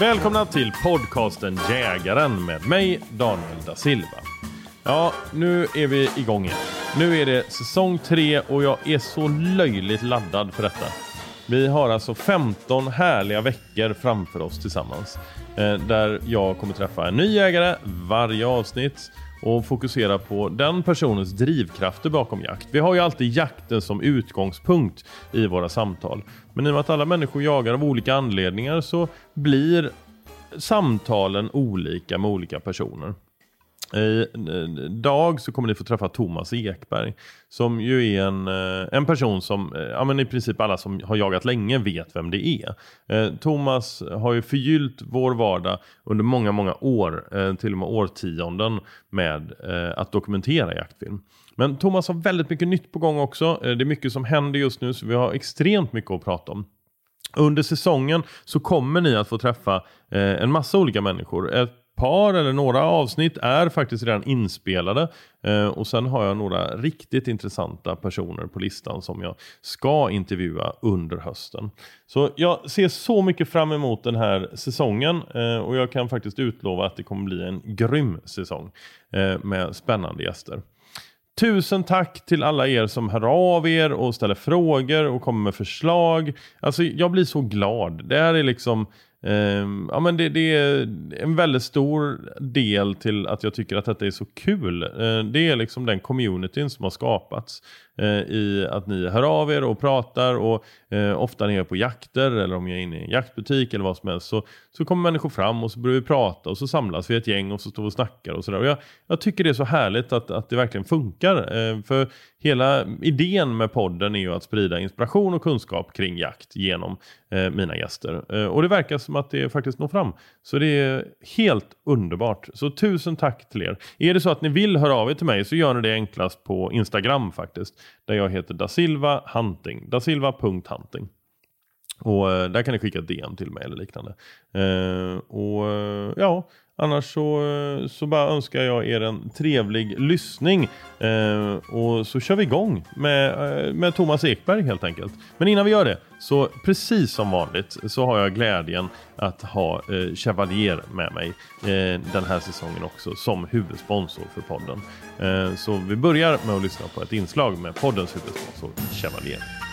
Välkomna till podcasten Jägaren med mig Daniel da Silva. Ja, nu är vi igång igen. Nu är det säsong 3 och jag är så löjligt laddad för detta. Vi har alltså 15 härliga veckor framför oss tillsammans. Eh, där jag kommer träffa en ny jägare varje avsnitt och fokusera på den personens drivkrafter bakom jakt. Vi har ju alltid jakten som utgångspunkt i våra samtal. Men i och med att alla människor jagar av olika anledningar så blir samtalen olika med olika personer. Idag eh, så kommer ni få träffa Thomas Ekberg som ju är en, eh, en person som eh, ja, men i princip alla som har jagat länge vet vem det är. Eh, Thomas har ju förgyllt vår vardag under många, många år, till och med årtionden med att dokumentera jaktfilm. Men Thomas har väldigt mycket nytt på gång också. Det är mycket som händer just nu så vi har extremt mycket att prata om. Under säsongen så kommer ni att få träffa en massa olika människor. Ett par eller några avsnitt är faktiskt redan inspelade. Eh, och sen har jag några riktigt intressanta personer på listan som jag ska intervjua under hösten. Så jag ser så mycket fram emot den här säsongen eh, och jag kan faktiskt utlova att det kommer bli en grym säsong eh, med spännande gäster. Tusen tack till alla er som hör av er och ställer frågor och kommer med förslag. Alltså jag blir så glad. Det här är liksom Um, ja, men det, det, är en väldigt stor del till att jag tycker att detta är så kul. Uh, det är liksom den communityn som har skapats Eh, i att ni hör av er och pratar och eh, ofta när jag är på jakter eller om jag är inne i en jaktbutik eller vad som helst så, så kommer människor fram och så börjar vi prata och så samlas vi ett gäng och så står vi och snackar och sådär. Jag, jag tycker det är så härligt att, att det verkligen funkar. Eh, för hela idén med podden är ju att sprida inspiration och kunskap kring jakt genom mina gäster. och det verkar som att det faktiskt når fram. Så det är helt underbart. Så tusen tack till er. Är det så att ni vill höra av er till mig så gör ni det enklast på Instagram faktiskt. Där jag heter dasilva hunting. dasilva.hunting. Och eh, där kan ni skicka ett DM till mig eller liknande. Eh, och eh, ja, Annars så, så bara önskar jag er en trevlig lyssning. Eh, och så kör vi igång med, eh, med Thomas Ekberg helt enkelt. Men innan vi gör det, så precis som vanligt så har jag glädjen att ha eh, Chevalier med mig eh, den här säsongen också som huvudsponsor för podden. Eh, så vi börjar med att lyssna på ett inslag med poddens huvudsponsor Chevalier.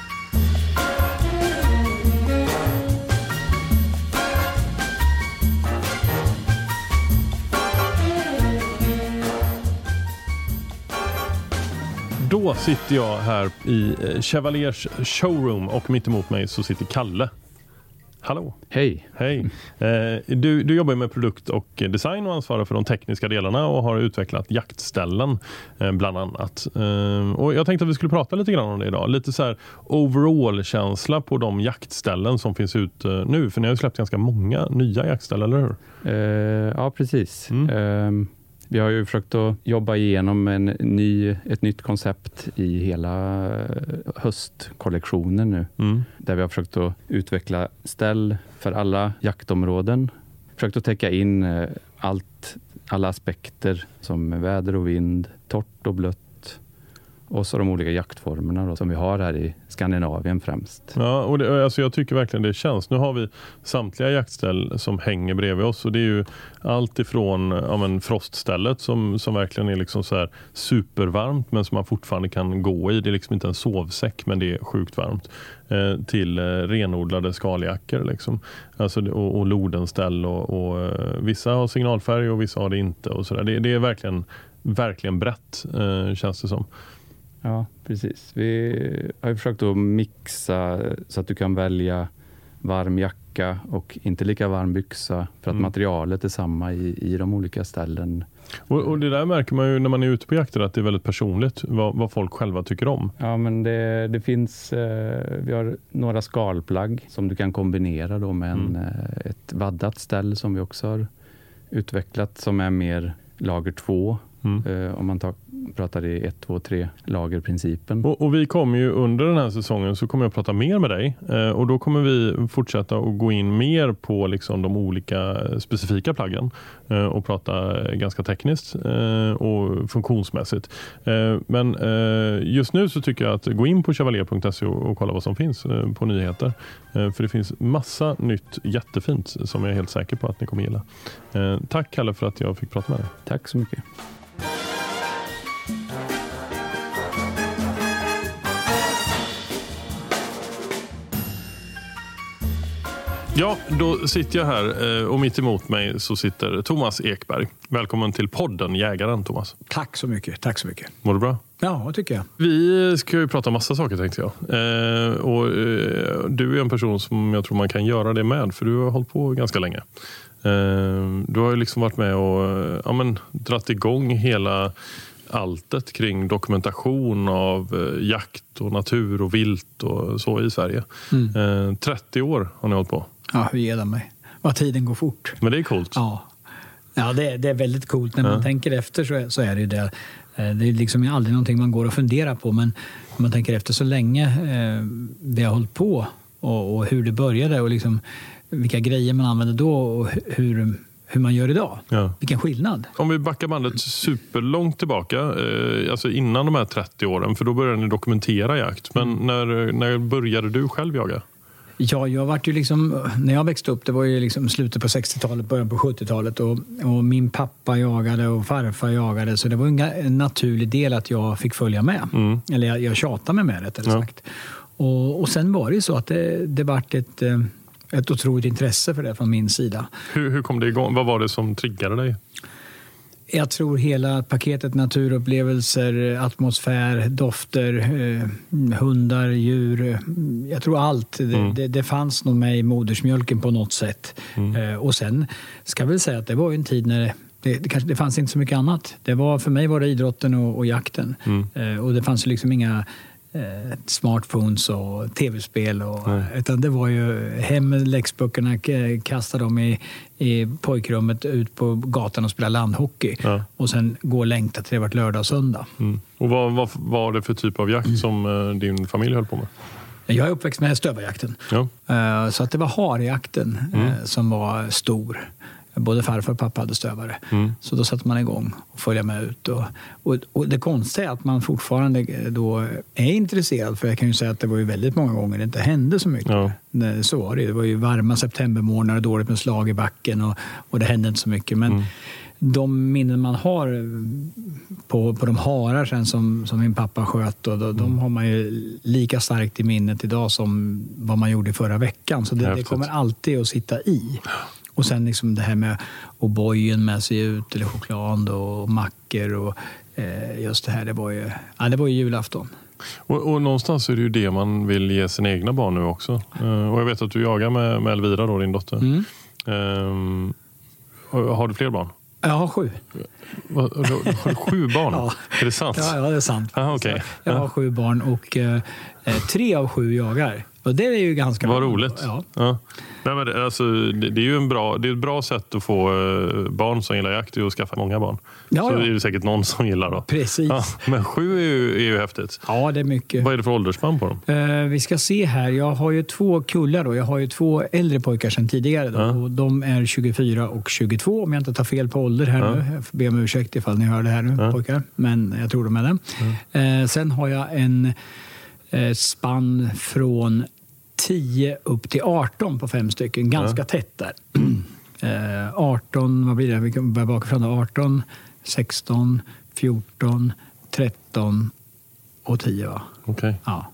Då sitter jag här i eh, Chevaliers showroom och mitt emot mig så sitter Kalle. Hallå! Hej! Hej! Eh, du, du jobbar med produkt och design och ansvarar för de tekniska delarna och har utvecklat jaktställen eh, bland annat. Och jag tänkte att vi skulle prata lite grann om det idag. Lite så här overall-känsla på de jaktställen som finns ute nu. För ni har ju släppt ganska många nya jaktställen, eller hur? ja, precis. Mm. Ehm, vi har ju försökt att jobba igenom en ny, ett nytt koncept i hela höstkollektionen nu. Mm. Där vi har försökt att utveckla ställ för alla jaktområden. Försökt att täcka in eh, allt, alla aspekter som väder och vind, torrt och blött och så de olika jaktformerna då, som vi har här i Skandinavien främst. Ja, och det, alltså jag tycker verkligen det känns. Nu har vi samtliga jaktställ som hänger bredvid oss och det är ju allt ifrån ja, men froststället som, som verkligen är liksom så här supervarmt men som man fortfarande kan gå i. Det är liksom inte en sovsäck men det är sjukt varmt. Eh, till eh, renodlade skaljackor liksom. alltså, och, och lodenställ och, och eh, vissa har signalfärg och vissa har det inte. Och så där. Det, det är verkligen, verkligen brett eh, känns det som. Ja, precis. Vi har försökt att mixa så att du kan välja varm jacka och inte lika varm byxa för att mm. materialet är samma i, i de olika ställen. Och, och, Det där märker man ju när man är ute på jakter att det är väldigt personligt vad, vad folk själva tycker om. Ja, men det, det finns, eh, vi har några skalplagg som du kan kombinera då med en, mm. eh, ett vaddat ställ som vi också har utvecklat som är mer lager 2 Mm. om man tar, pratar i 1, 2, 3 lagerprincipen. Och, och, vi kommer ju under den här säsongen så kommer jag prata mer med dig eh, och då kommer vi fortsätta att gå in mer på liksom de olika specifika plaggen eh, och prata ganska tekniskt eh, och funktionsmässigt. Eh, men eh, just nu så tycker jag att gå in på chevalier.se och, kolla vad som finns eh, på nyheter. för det finns massa nytt jättefint som jag är helt säker på att ni kommer gilla. tack Kalle för att jag fick prata med dig. Tack så mycket. Ja, då sitter jag här eh, och mitt emot mig så sitter Thomas Ekberg. Välkommen till podden Jägaren, Thomas. Tack så mycket. Tack så mycket. Mår du bra? Ja, det tycker jag. Vi ska ju prata massa saker tänkte jag. Eh, och, eh, du är en person som jag tror man kan göra det med, för du har hållit på ganska länge. Eh, du har ju liksom varit med och ja, men, dratt igång hela alltet kring dokumentation av jakt och natur och vilt och så i Sverige. Mm. 30 år har ni hållit på. Ja, hur ger det mig? Vad tiden går fort. Men det är coolt. Ja, ja det, det är väldigt coolt. När man ja. tänker efter så är, så är det ju det. Eh, det är liksom aldrig någonting man går och funderar på men om man tänker efter så länge eh, vi har hållit på och, och, hur det började och liksom vilka grejer man använde då och hur, hur man gör idag. Ja. Vilken skillnad. Om vi backar bandet superlångt tillbaka, eh, alltså innan de här 30 åren, för då började ni dokumentera jakt. Men mm. när, när började du själv jaga? Ja, jag vart ju liksom, när jag växte upp, det var ju liksom slutet på 60-talet, början på 70-talet och, och, min pappa jagade och farfar jagade så det var en, naturlig del att jag fick följa med. Mm. Eller jag, jag tjatade mig med rättare ja. sagt. Och, och sen var det ju så att det, det vart ett, eh, ett otroligt intresse för det från min sida. Hur, hur kom det igång? Vad var det som triggade dig? Jag tror hela paketet naturupplevelser, atmosfär, dofter, eh, hundar, djur. Eh, jag tror allt. Mm. Det, det, fanns nog med i modersmjölken på något sätt. Mm. Eh, och sen ska jag väl säga att det var en tid när det, det, kanske, det fanns inte så mycket annat. Det var, för mig var det idrotten och, och jakten. Mm. Och det fanns liksom inga smartphones och tv-spel. Och, utan det var ju hem med läxböckerna, kasta dem i, i pojkrummet, ut på gatan och spela landhockey. Ja. Och sen gå och längta till det var lördag och söndag. Mm. Och vad, vad var det för typ av jakt som eh, din familj höll på med? Jag är uppväxt med stövarjakten. Ja. Uh, så att det var harjakten mm. som var stor. Både farfar och pappa hade stövare. Mm. Så då satte man igång och följde med ut. Och, och, och, det konstiga är att man fortfarande då är intresserad. För jag kan ju säga att det var ju väldigt många gånger det inte hände så mycket. Ja. Så var det Det var ju varma septembermorgnar, dåligt med slag i backen och, och det hände inte så mycket. Men mm. de minnen man har på, på de harar sen som, som min pappa sköt, och då, mm. de har man ju lika starkt i minnet idag som vad man gjorde förra veckan. Så det, det kommer alltid att sitta i. Och sen liksom det här med O'boyen med sig ut, eller choklad och mackor och eh, just det här. Det var ju, ja, det var ju julafton. Och, och, någonstans är det ju det man vill ge sina egna barn nu också. Uh, och jag vet att du jagar med, med Elvira, då, din dotter. Mm. Um, har du fler barn? Jag har sju. Har du sju barn? ja. Är det sant? Ja, ja det är sant. Aha, okay. Jag har sju barn och eh, tre av sju jagar. Och det är ju ganska Vad roligt. Ja. ja. Nej, men det, alltså, det, det, är ju en bra, det är ett bra sätt att få uh, barn som gillar jakt att skaffa många barn. Ja, så ja. är det säkert någon som gillar då. Precis. Ja, men sju är ju, är ju häftigt. Ja, det är mycket. Vad är det för åldersspann på dem? Uh, vi ska se här. Jag har ju två kullar. Då. Jag har ju två äldre pojkar sedan tidigare. Då. Och de är 24 och 22 om jag inte tar fel på ålder här nu. Jag får be om ursäkt ifall ni hör det här nu pojkar. Men jag tror de är det. Uh, sen har jag en spann från 10 upp till 18 på fem stycken, ganska ja. tätt där. Eh, 18, vad blir det? Vi kan börja bakifrån. 18, 16, 14, 13 och 10 va? Okay. Ja.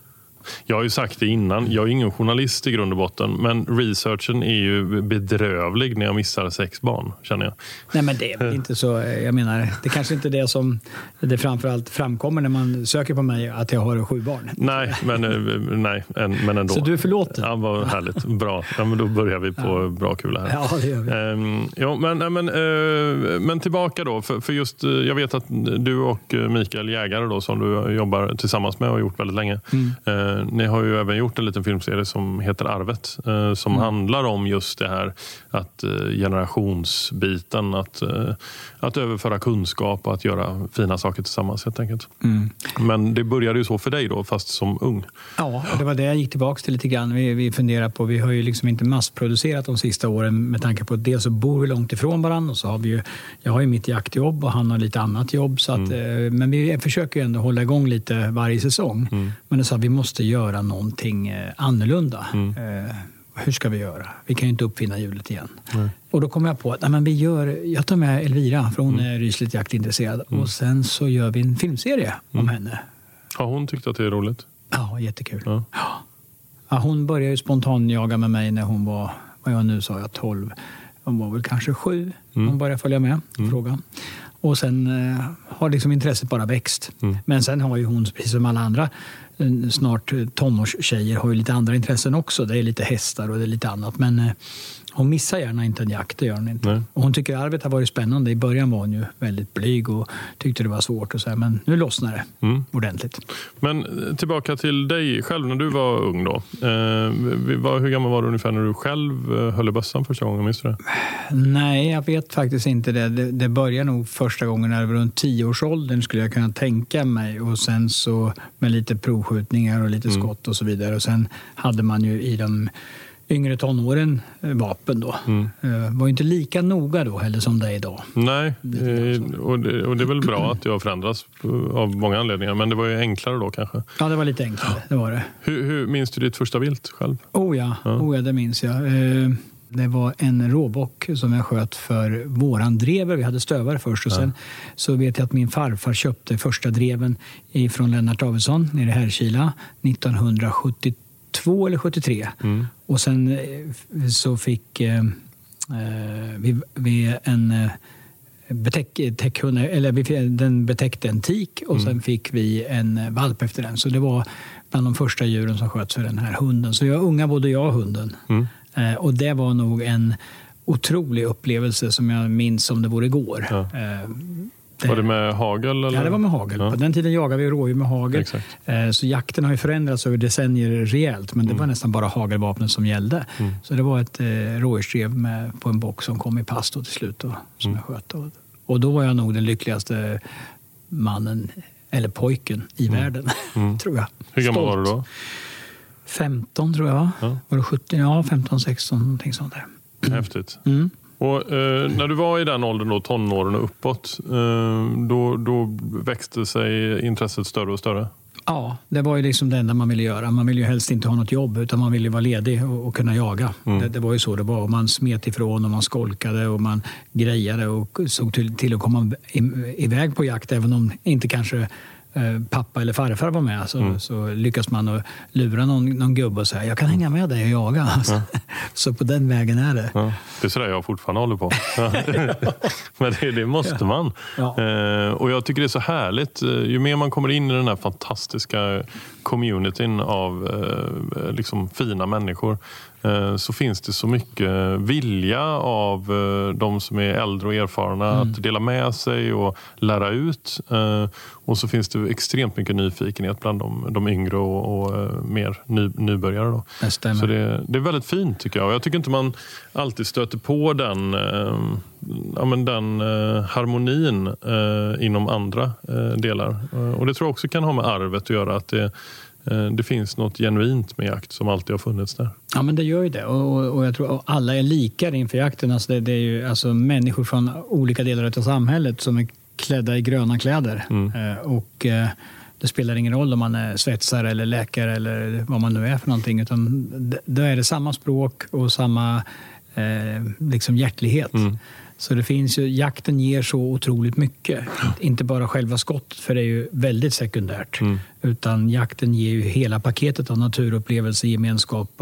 Jag har ju sagt det innan, jag är ingen journalist i grund och botten. Men researchen är ju bedrövlig när jag missar sex barn, känner jag. Nej men det är väl inte så. Jag menar, det kanske inte är det som det framförallt framkommer när man söker på mig, att jag har sju barn. Nej, men, eh, nej, men ändå. Så du är förlåten? Ja, vad härligt. Bra. Ja, men då börjar vi på ja. bra kula här. Ja, det gör vi. Um, ja, men, men, uh, men tillbaka då. För, för just, uh, jag vet att du och Mikael Jägare då, som du jobbar tillsammans med och har gjort väldigt länge. Mm. Eh, ni har ju även gjort en liten filmserie som heter Arvet. Eh, som mm. handlar om just det här att eh, generationsbiten. Att, eh, att överföra kunskap och att göra fina saker tillsammans helt enkelt. Mm. Men det började ju så för dig då, fast som ung. Ja, det var det jag gick tillbaka till lite grann. Vi, vi funderar på, vi har ju liksom inte massproducerat de sista åren med tanke på att dels så bor vi långt ifrån varandra och så har vi ju, jag har ju mitt jaktjobb och han har lite annat jobb. Så att, mm. Men vi försöker ju ändå hålla igång lite varje säsong. Mm. Men det sa vi måste göra någonting eh, annorlunda. Mm. Eh, hur ska vi göra? Vi kan ju inte uppfinna hjulet igen. Mm. Och då kom jag på att nej, men vi gör, jag tar med Elvira, för hon mm. är rysligt jaktintresserad. Mm. Och sen så gör vi en filmserie om mm. henne. Har hon tyckt att det är roligt? Ja, jättekul. Ja. Ja, hon började ju spontanjaga med mig när hon var, vad jag nu sa jag, 12. Hon var väl kanske sju. Mm. Hon började följa med mm. frågan. Och sen eh, har liksom intresset bara växt. Mm. Men sen har ju hon, precis som alla andra Eh, snart eh, tonårstjejer, har ju lite andra intressen också. Det är lite hästar och det är lite annat. Men eh, hon missar gärna inte en jakt, det gör hon inte. Och hon tycker arvet har varit spännande. I början var hon ju väldigt blyg och tyckte det var svårt. Och så här, men nu lossnar det mm. ordentligt. Men eh, tillbaka till dig själv när du var ung. Då. Eh, hur gammal var du ungefär när du själv eh, höll i bössan första gången? Minns du det? Nej, jag vet faktiskt inte det. Det, det började nog första gången när jag var runt tioårsåldern skulle jag kunna tänka mig. Och sen så med lite provskjutningar och lite mm. skott och så vidare. Och sen hade man ju i de yngre tonåren eh, vapen då. Mm. Eh, var inte lika noga då heller som det är idag. Nej, eh, och det, och det är väl bra att det har förändrats av många anledningar. Men det var ju enklare då kanske? Ja, det var lite enklare. Det var det. Hur, hur minns du ditt första vilt själv? Oh ja, ja. Oh ja det minns jag. Det var en råbock som jag sköt för våran drever. Vi hade stövare först och ja. sen så vet jag att min farfar köpte första dreven från Lennart Davidsson nere i Härkila 1972 72 eller 73. Mm. Och sen eh, så fick eh, eh, vi, vi en eh, betäck, täckhund, eller vi, den betäckte en tik och mm. sen fick vi en valp efter den. Så det var bland de första djuren som sköts för den här hunden. Så jag unga både jag och hunden. Mm. Eh, och det var nog en otrolig upplevelse som jag minns som det vore igår. Ja. Eh, var det med hagel? Eller? Ja, det var med hagel. Ja. På den tiden jagade vi rådjur med hagel. Exakt. Eh, så jakten har ju förändrats över decennier rejält, men det mm. var nästan bara hagelvapnen som gällde. Mm. Så det var ett eh, rådjursdrev på en bock som kom i pass till slut och, som mm. jag sköt. Och, då var jag nog den lyckligaste mannen, eller pojken, i mm. världen, mm. tror jag. Hur gammal var du då? 15 tror jag. Ja. Var det 17? Ja, 15, 16 någonting sånt där. Häftigt. Mm. Och, eh, när du var i den åldern, då, tonåren och uppåt, eh, då, då växte sig intresset större och större? Ja, det var ju liksom det enda man ville göra. Man ville ju helst inte ha något jobb utan man ville vara ledig och, och kunna jaga. Mm. Det, det, var ju så det var. Man smet ifrån och man skolkade och man grejade och såg till, till att komma iväg på jakt även om inte kanske pappa eller farfar var med så, mm. så lyckas man att lura någon, någon gubbe och säga jag kan hänga med dig och jaga. Alltså. Ja. Så på den vägen är det. Ja. Det är sådär jag fortfarande håller på. Men det, det måste man. Ja. Eh, och jag tycker det är så härligt. Eh, ju mer man kommer in i den här fantastiska communityn av eh, liksom fina människor Eh, så finns det så mycket vilja av eh, de som är äldre och erfarna mm. att dela med sig och lära ut. Eh, och så finns det extremt mycket nyfikenhet bland de, de yngre och, och mer ny, nybörjare. Då. Det så det, det, är väldigt fint tycker jag. Jag tycker inte man alltid stöter på den, ja, men den harmonin inom andra delar. Och Det tror jag också kan ha med arvet att göra. att det Eh, det finns något genuint med jakt som alltid har funnits där. Ja, men det gör ju det. Och, och jag tror att alla är lika inför jakten. Alltså det, det, är ju alltså människor från olika delar av samhället som är klädda i gröna kläder. Mm. Eh, och eh, det spelar ingen roll om man är svetsare eller läkare eller vad man nu är för någonting. Utan då är det samma språk och samma eh, liksom hjärtlighet. Mm. Så det finns ju, jakten ger så otroligt mycket. Inte bara själva skottet, för det är ju väldigt sekundärt. Mm. Utan jakten ger ju hela paketet av naturupplevelser, gemenskap,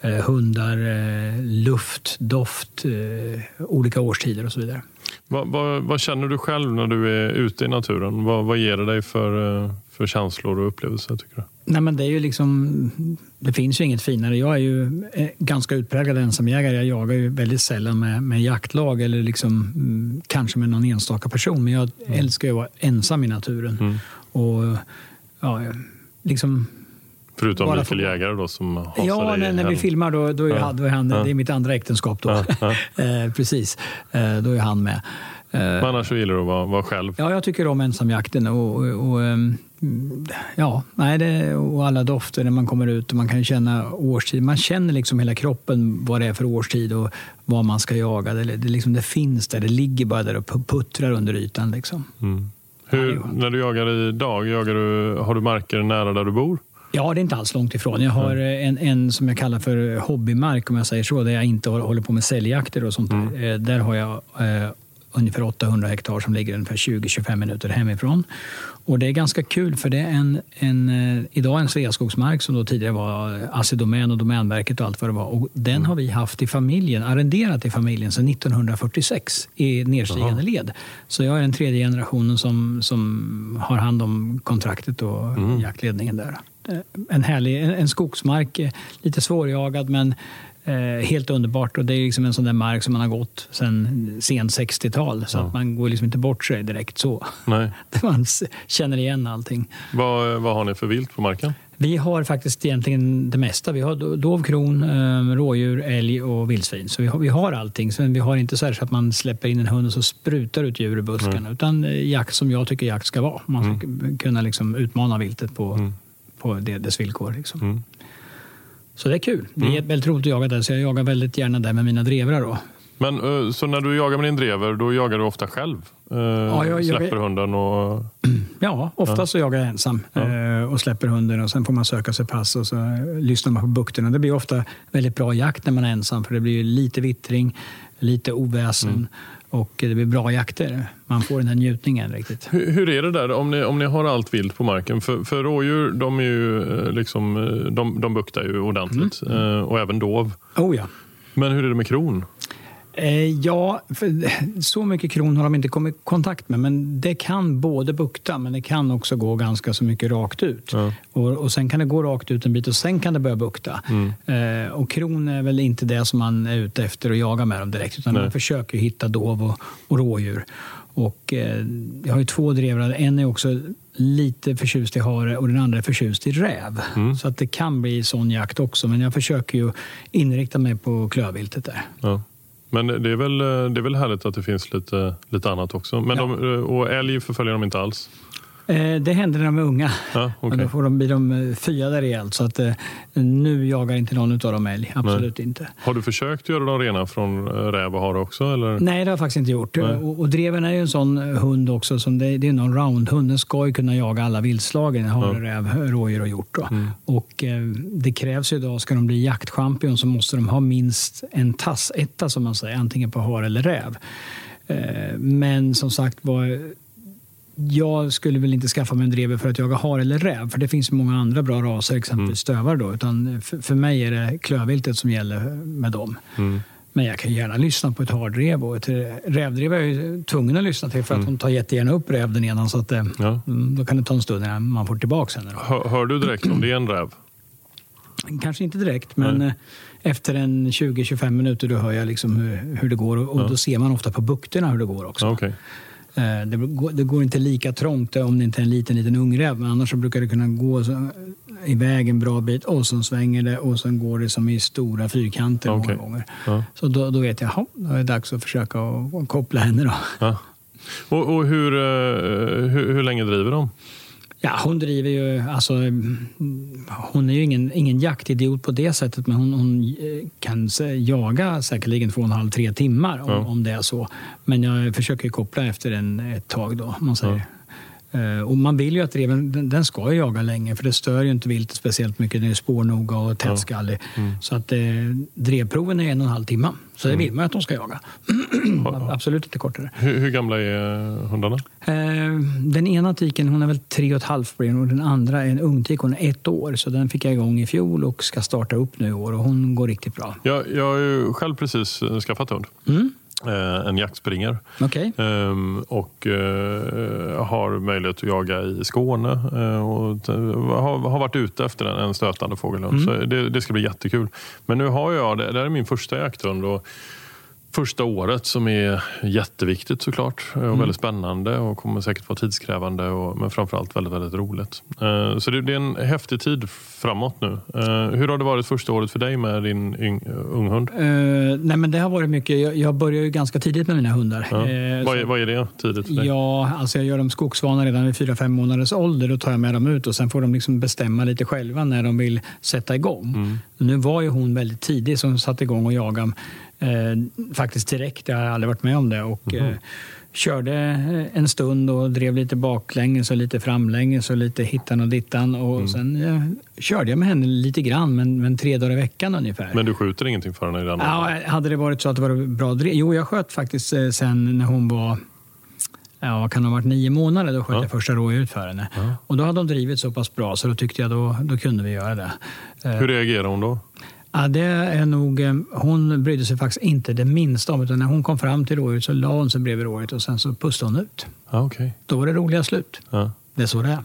eh, hundar, eh, luft, doft, eh, olika årstider och så vidare. Vad, vad, vad, känner du själv när du är ute i naturen? Vad, vad ger det dig för, eh, för känslor och upplevelser? tycker du? Nej, men det, är ju liksom, det finns ju inget finare. Jag är ju eh, ganska utpräglad ensamjägare. Jag jagar ju väldigt sällan med, med jaktlag eller liksom, mm, kanske med någon enstaka person. Men jag mm. älskar ju att vara ensam i naturen. Mm. Och, ja, liksom, Förutom Mikael Jägare då som hasar Ja, när, när vi filmar då, då är, ja. då är han, ja. det är mitt andra äktenskap då. Ja. eh, precis, eh, då är han med. Eh, Men annars så gillar du att vara, vara själv? Ja, jag tycker om ensamjakten. Och, och, och ehm, ja, nej, det, och alla dofter när man kommer ut och man kan känna årstid. Man känner liksom hela kroppen vad det är för årstid och vad man ska jaga. Det, det, liksom, det finns där, det ligger bara där och puttrar under ytan. Liksom. Mm. Hur, när du jagar idag, jagar du, har du marker nära där du bor? Ja, det är inte alls långt ifrån. Jag har en, en som jag kallar för hobbymark, om jag säger så, där jag inte håller på med säljjakter och sånt. Mm. Där. där har jag eh, ungefär 800 hektar som ligger ungefär 20-25 minuter hemifrån. Och det är ganska kul för det är en, en, eh, idag en Sveaskogsmark som då tidigare var Assi Domän och Domänverket och allt vad det var. Och den har vi haft i familjen, arrenderat i familjen sedan 1946 i nedstigande led. Så jag är den tredje generationen som, som har hand om kontraktet och mm. jaktledningen där. Eh, en härlig en, en skogsmark, eh, lite svårjagad men Eh, helt underbart och det är liksom en sån där mark som man har gått sedan sent 60-tal. Så ja. att man går liksom inte bort sig direkt så. Nej. man känner igen allting. Vad, vad har ni för vilt på marken? Vi har faktiskt egentligen det mesta. Vi har dov, kron, eh, rådjur, älg och vildsvin. Så vi har, vi har allting. Men vi har inte så, så att man släpper in en hund och så sprutar ut djur i buskarna. Mm. Utan eh, jakt som jag tycker jakt ska vara. Man ska mm. kunna liksom utmana viltet på, mm. på det, dess villkor. Liksom. Så det är kul. Det är mm. väldigt roligt att jaga där, så jag jagar väldigt gärna där med mina drevrar. Då. Men eh, så när du jagar med din drever, då jagar du ofta själv? Eh, ja, jag, släpper jag, hunden? Och... Ja, ofta ja. så jagar jag ensam ja. Eh, och släpper hunden och sen får man söka sig pass och så lyssnar man på bukterna. Det blir ofta väldigt bra jakt när man är ensam för det blir lite vittring, lite oväsen. Mm och det blir bra jakter. Man får den här njutningen riktigt. Hur, hur, är det där om ni, om ni har allt vilt på marken? För, för rådjur de, är ju, eh, liksom, eh, de, de buktar ju ordentligt mm. Mm. och även dov. Oh ja. Men hur är det med kron? Eh, ja, så mycket kron har de inte kommit i kontakt med. Men det kan både bukta, men det kan också gå ganska så mycket rakt ut. Ja. Och, och Sen kan det gå rakt ut en bit och sen kan det börja bukta. Mm. Eh, och kron är väl inte det som man är ute efter att jaga med dem direkt. Utan Nej. man försöker hitta dov och, och rådjur. Och, eh, jag har ju två drevrar. En är också lite förtjust i hare och den andra är förtjust i räv. Mm. Så att det kan bli sån jakt också. Men jag försöker ju inrikta mig på klövviltet där. Ja. Men det är, väl, det är väl härligt att det finns lite, lite annat också. Men ja. de, och älg förföljer de inte alls? Eh, det händer när de är unga. Ja, okay. då får de, blir de eh, fyade rejält. Så att, eh, nu jagar inte någon av dem älg. Absolut Nej. inte. Har du försökt göra dem rena från räv och hare också? Eller? Nej, det har jag faktiskt inte gjort. Och, och, dreven är ju en sån hund också. Som det, det är en roundhund. Den ska ju kunna jaga alla viltslagen. Hare, ja. räv, rådjur och hjort. Mm. Och, eh, det krävs ju idag, ska de bli jaktchampion så måste de ha minst en tassetta som man säger. Antingen på hare eller räv. Eh, men som sagt var jag skulle väl inte skaffa mig en drever för att jaga hare eller räv, för det finns många andra bra raser, exempelvis mm. stövar. Då, utan för, för, mig är det klövviltet som gäller med dem. Mm. Men jag kan gärna lyssna på ett hardrev och ett rävdrev är jag tvungen att lyssna till för att mm. hon tar jättegärna upp räv den ena. Så att, eh, ja. Mm, då kan det ta en stund innan man får tillbaka henne. Hör, hör, du direkt om det är en räv? Kanske inte direkt, men Nej. Eh, efter en 20-25 minuter då hör jag liksom hur, hur det går. Och, ja. då ser man ofta på bukterna hur det går också. Okay. Eh, det går, det går, inte lika trångt om det inte är en liten, liten ungräv, men annars så brukar det kunna gå så, iväg en bra bit och så svänger det och sen går det som i stora fyrkanter okay. många gånger. Ja. Så då, då, vet jag, då är det dags att försöka och, och koppla henne. Då. Ja. Och, och hur, hur, hur länge driver de? Ja, hon driver ju, alltså, hon är ju ingen, ingen jaktidiot på det sättet men hon, hon eh, kan jaga säkerligen två och en halv, tre timmar om, ja. om det är så. Men jag försöker koppla efter en ett tag då, man säger. Ja. Uh, och man vill ju att reven den, ska jaga länge för det stör ju inte viltet speciellt mycket. Den är spårnoga och tättskallig. Ja. Mm. Så att uh, drevproven är en och en halv timme. Så det vill man att de ska jaga. Absolut inte kortare. Hur, hur gamla är hundarna? Uh, den ena tiken hon är väl tre och ett halvt och den andra är en ungtik. Hon är ett år. Så den fick jag igång i fjol och ska starta upp nu i år och hon går riktigt bra. Jag, jag har ju själv precis skaffat hund. Mm. Eh, en jaktspringare. Okay. Ehm, och eh, har möjlighet att jaga i Skåne. Eh, och har, varit ute efter en, stötande fågelhund. Mm. Så det, det, ska bli jättekul. Men nu har jag, det, det här är min första jakthund. Och första året som är jätteviktigt såklart. Och Mm. väldigt spännande och kommer säkert vara tidskrävande. Och, men framförallt väldigt, väldigt roligt. Eh, så det, det är en häftig tid framåt nu. Eh, hur har det varit första året för dig med din yng, unghund? Eh, nej, men det har varit mycket. Jag, jag började ju ganska tidigt med mina hundar. Ja. Vad, är, vad är det tidigt för dig? Ja, alltså jag gör dem skogsvana redan vid 4-5 månaders ålder. Då tar jag med dem ut och sen får de liksom bestämma lite själva när de vill sätta igång. Mm. Nu var ju hon väldigt tidig som satte igång och jagade eh, faktiskt direkt. Jag har aldrig varit med om det. Och, Mhm. eh, körde en stund och drev lite baklänges och lite framlänges och lite hittan och dittan. Och Mm. Sen eh, körde jag med henne lite grann, men, men tre dagar i veckan ungefär. Men du skjuter ingenting för henne i den? Ja, hade det varit så att det var bra drev. Jo, jag sköt faktiskt eh, sen när hon var Ja, vad kan ha varit nio månader? Då sköt Ja. jag första rådjuret för henne. Ja. Och då hade de drivit så pass bra så då tyckte jag då, då kunde vi göra det. Eh, Hur reagerar hon då? Ja, det är nog, eh, hon brydde sig faktiskt inte det minsta om utan när hon kom fram till rådjuret så la hon sig bredvid rådjuret och sen så pustade hon ut. Okej. Då var det roliga slut. Ja. Det är så det är.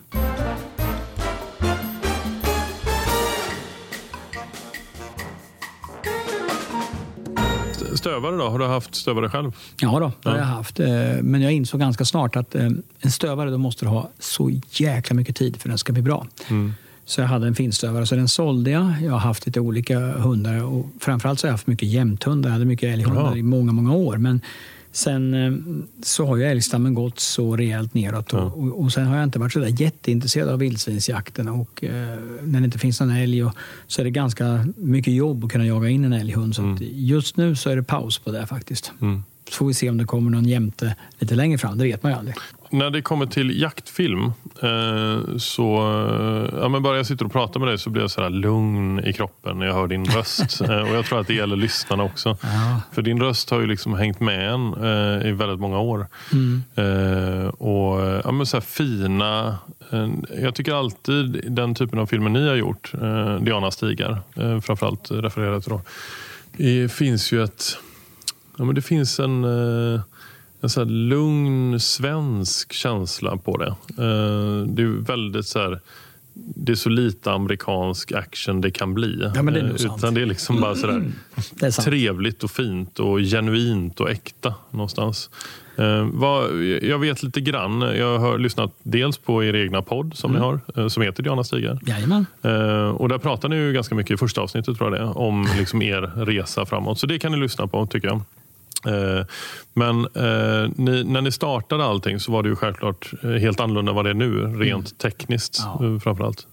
Stövare då? Har du haft stövare själv? Ja, då, det Ja. har jag haft. Eh, Men jag insåg ganska snart att eh, en stövare då måste ha så jäkla mycket tid för att den ska bli bra. Mm. Så jag hade en finstövare, så den sålde jag. Jag har haft lite olika hundar och framförallt så har jag haft mycket jämthundar. Jag hade mycket älghundar i många, många år. Men sen eh, så har ju älgstammen gått så rejält neråt och, Ja. och, och sen har jag inte varit så där jätteintresserad av vildsvinsjakten. Och eh, när det inte finns någon älg och, så är det ganska mycket jobb att kunna jaga in en älghund. Så att just nu så är det paus på det faktiskt. Mm. Så får vi se om det kommer någon jämte lite längre fram. Det vet man ju aldrig. När det kommer till jaktfilm eh, så... eh, Ja, men bara jag sitter och pratar med dig så blir jag så här lugn i kroppen när jag hör din röst. eh, och jag tror att det gäller lyssnarna också. Ja. För din röst har ju liksom hängt med en i väldigt många år. Mm. Och ja, men så här fina... Jag tycker alltid den typen av filmer ni har gjort, Diana Stigar, framförallt refererat till då. Det finns ju ett... Ja, men det finns en... Eh, en så lugn svensk känsla på det. Eh, det är väldigt så här... Det är så lite amerikansk action det kan bli. Ja, men det är nog Eh, sant. Utan det är liksom bara sådär Det är sant. trevligt och fint och genuint och äkta någonstans. Jag vet lite grann. Jag har lyssnat dels på er egna podd som Mm. ni har, som heter Diana Stigar. Jajamän. Och där pratar ni ju ganska mycket i första avsnittet tror jag det om liksom er resa framåt. Så det kan ni lyssna på tycker jag. Eh, Men eh, ni, när ni startade allting så var det ju självklart eh, helt annorlunda än vad det är nu, rent tekniskt Ja. eh, framförallt.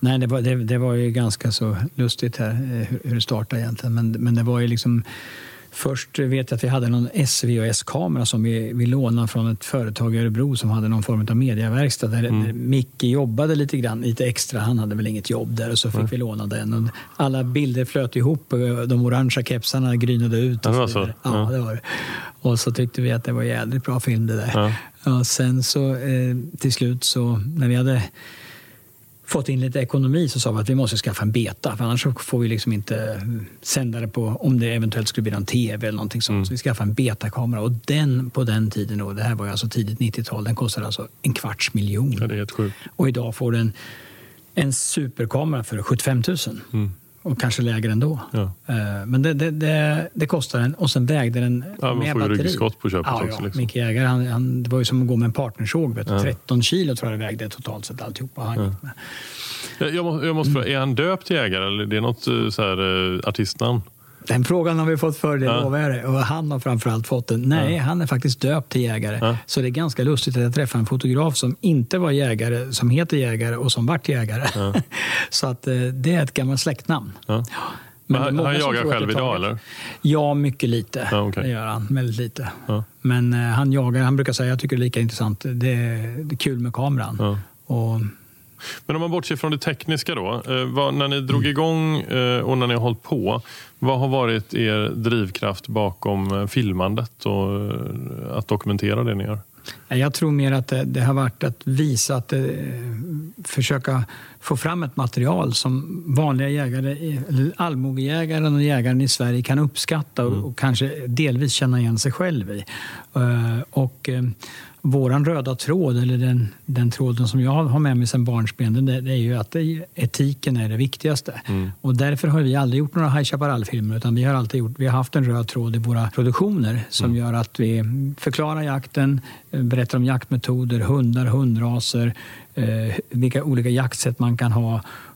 Nej, det var, det, det var ju ganska så lustigt här hur, hur det startade egentligen. Men, men det var ju liksom... Först vet jag att vi hade någon SVHS-kamera som vi, vi lånade från ett företag i Örebro som hade någon form av mediaverkstad där, där Micke jobbade lite grann, lite extra. Han hade väl inget jobb där och så fick vi låna den. Och alla bilder flöt ihop, och de orangea kepsarna grynade ut. Och det var så. Ja, Ja. det var det. Och så tyckte vi att det var jävligt bra film det där. Ja. Ja, sen så eh, till slut så när vi hade fått in lite ekonomi så sa vi att vi måste skaffa en beta för annars får vi liksom inte sända det på om det eventuellt skulle bli någon tv eller någonting sånt. Så vi skaffade en betakamera och den på den tiden, då, det här var ju alltså tidigt 90-tal, den kostade alltså en kvarts miljon. Ja, det är helt sjukt. Och idag får den en superkamera för 75 000. Mm. Och kanske lägre ändå. Ja. Eh, Men det, det, det, det kostade den och sen vägde den Ja, man med får ju batteri. ryggskott på köpet ja, också, Ja, liksom. Micke Jägare, han, han, det var ju som att gå med en partnersåg. Vet. Ja. 13 kilo tror jag det vägde totalt sett alltihopa. Han med. Jag, jag må- jag måste fråga, är han döpt till jägare eller är det något eh, så här, eh, artistnamn? Den frågan har vi fått förr, det Ja. lovar jag dig. Och han har framförallt fått den. Nej, han är faktiskt döpt till jägare. Ja. Så det är ganska lustigt att jag träffade en fotograf som inte var jägare, som heter jägare och som vart jägare. Så att eh, det är ett gammalt släktnamn. Ja. Men han, jagar själv idag eller? Ja, mycket lite. Ja, okej. Det gör han. Väldigt lite. Ja. Men eh, han jagar. Han brukar säga jag tycker det är lika intressant. Det är, det är kul med kameran. Ja. Och, Men om man bortser från det tekniska då. Eh, vad, när ni drog igång och när ni har hållit på. Vad har varit er drivkraft bakom eh, filmandet och eh, att dokumentera det ni gör? jag tror mer att det, det har varit att visa att eh, försöka få fram ett material som vanliga jägare, eller allmogejägaren och jägaren i Sverige kan uppskatta och, och kanske delvis känna igen sig själv i. Eh, och, våran röda tråd, eller den, den tråden som jag har med mig sedan barnsben, det, det är ju att det, etiken är det viktigaste. Mm. Och därför har vi aldrig gjort några High Chaparral-filmer, utan vi har alltid gjort, vi har haft en röd tråd i våra produktioner som mm. gör att vi förklarar jakten, berättar om jaktmetoder, hundar, hundraser, eh, vilka olika jaktsätt man kan ha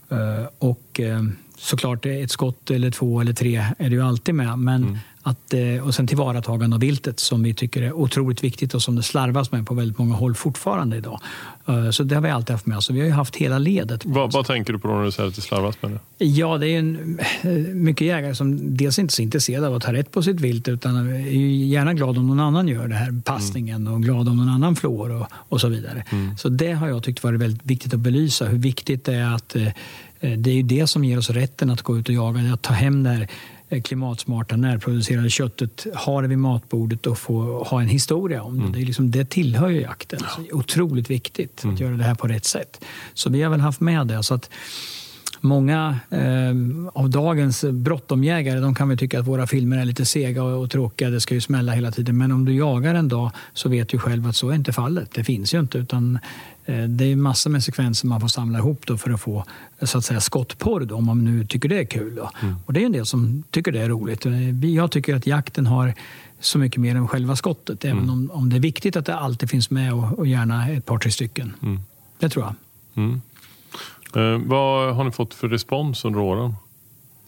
eh, och eh, såklart ett skott eller två eller tre är det ju alltid med. Men mm. Att, eh, och sen tillvaratagande av viltet som vi tycker är otroligt viktigt och som det slarvas med på väldigt många håll fortfarande idag. Eh, så det har vi alltid haft med oss. Vi har ju haft hela ledet. Vad, vad tänker du på när du säger att det slarvas med det? Ja, det är en, eh, mycket jägare som dels inte är så intresserade av att ta rätt på sitt vilt utan är gärna glad om någon annan gör det här passningen mm. och glad om någon annan flår och, och så vidare. Mm. Så det har jag tyckt varit väldigt viktigt att belysa. Hur viktigt det är att det är ju det som ger oss rätten att gå ut och jaga, att ta hem det här klimatsmarta närproducerade köttet, ha det vid matbordet och få ha en historia om det. Mm. Det, är liksom, det tillhör ju jakten. Så otroligt viktigt mm. att göra det här på rätt sätt. Så vi har väl haft med det. Så att Många eh, av dagens brottomjägare de kan väl tycka att våra filmer är lite sega och, och tråkiga. Det ska ju smälla hela tiden. Men om du jagar en dag så vet du själv att så är inte fallet. Det finns ju inte. Utan, eh, det är massor med sekvenser man får samla ihop då för att få så att säga, skottporr då, om man nu tycker det är kul. Mm. Och det är en del som tycker det är roligt. Eh, jag tycker att jakten har så mycket mer än själva skottet. Även mm. om, om det är viktigt att det alltid finns med och, och gärna ett par, tre stycken. Mm. Det tror jag. Mm. Eh, vad har ni fått för respons under åren?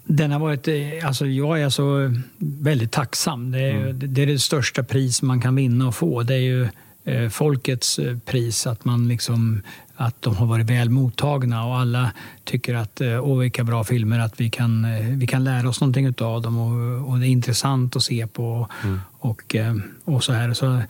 Den har varit, eh, alltså jag är så väldigt tacksam. Det är, mm. det är det största pris man kan vinna och få. Det är ju eh, folkets eh, pris, att, man liksom, att de har varit väl mottagna och alla tycker att åh vilka bra filmer, att vi kan, vi kan lära oss någonting av dem och, och det är intressant att se på. Mm. Och, och så här. Så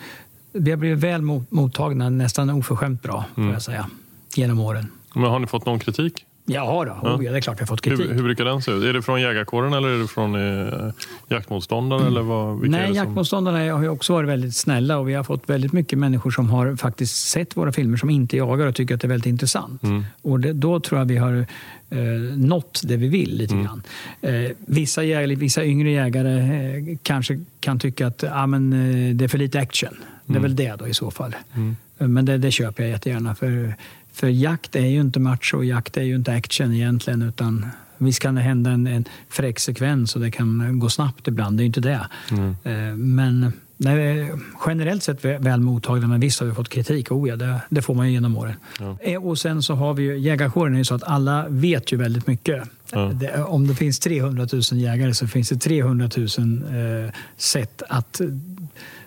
vi har blivit väl mottagna, nästan oförskämt bra, får mm. jag säga, genom åren. Men har ni fått någon kritik? Ja, då. Ja. Oh, det är klart vi har fått kritik. Hur, hur brukar den se ut? Är det från jägarkåren eller är det från eh, jaktmotståndare? Mm. Eller vad, Nej, som... jaktmotståndarna har ju också varit väldigt snälla och vi har fått väldigt mycket människor som har faktiskt sett våra filmer som inte jagar och tycker att det är väldigt intressant. Mm. Och det, då tror jag vi har eh, nått det vi vill lite mm. grann. Eh, vissa, jägare, vissa yngre jägare eh, kanske kan tycka att ah, men, eh, det är för lite action. Det är mm. väl det då i så fall. Mm. Men det, det köper jag jättegärna. För för jakt är ju inte macho och jakt är ju inte action egentligen utan visst kan det hända en, en fräck sekvens och det kan gå snabbt ibland, det är ju inte det. Mm. Eh, men nej, generellt sett väl mottagna, men visst har vi fått kritik. Oh ja, det, det får man ju genom åren. Ja. Eh, och sen så har vi ju, jägarkåren är ju så att alla vet ju väldigt mycket. Ja. Det, om det finns 300 000 jägare så finns det 300 000 eh, sätt att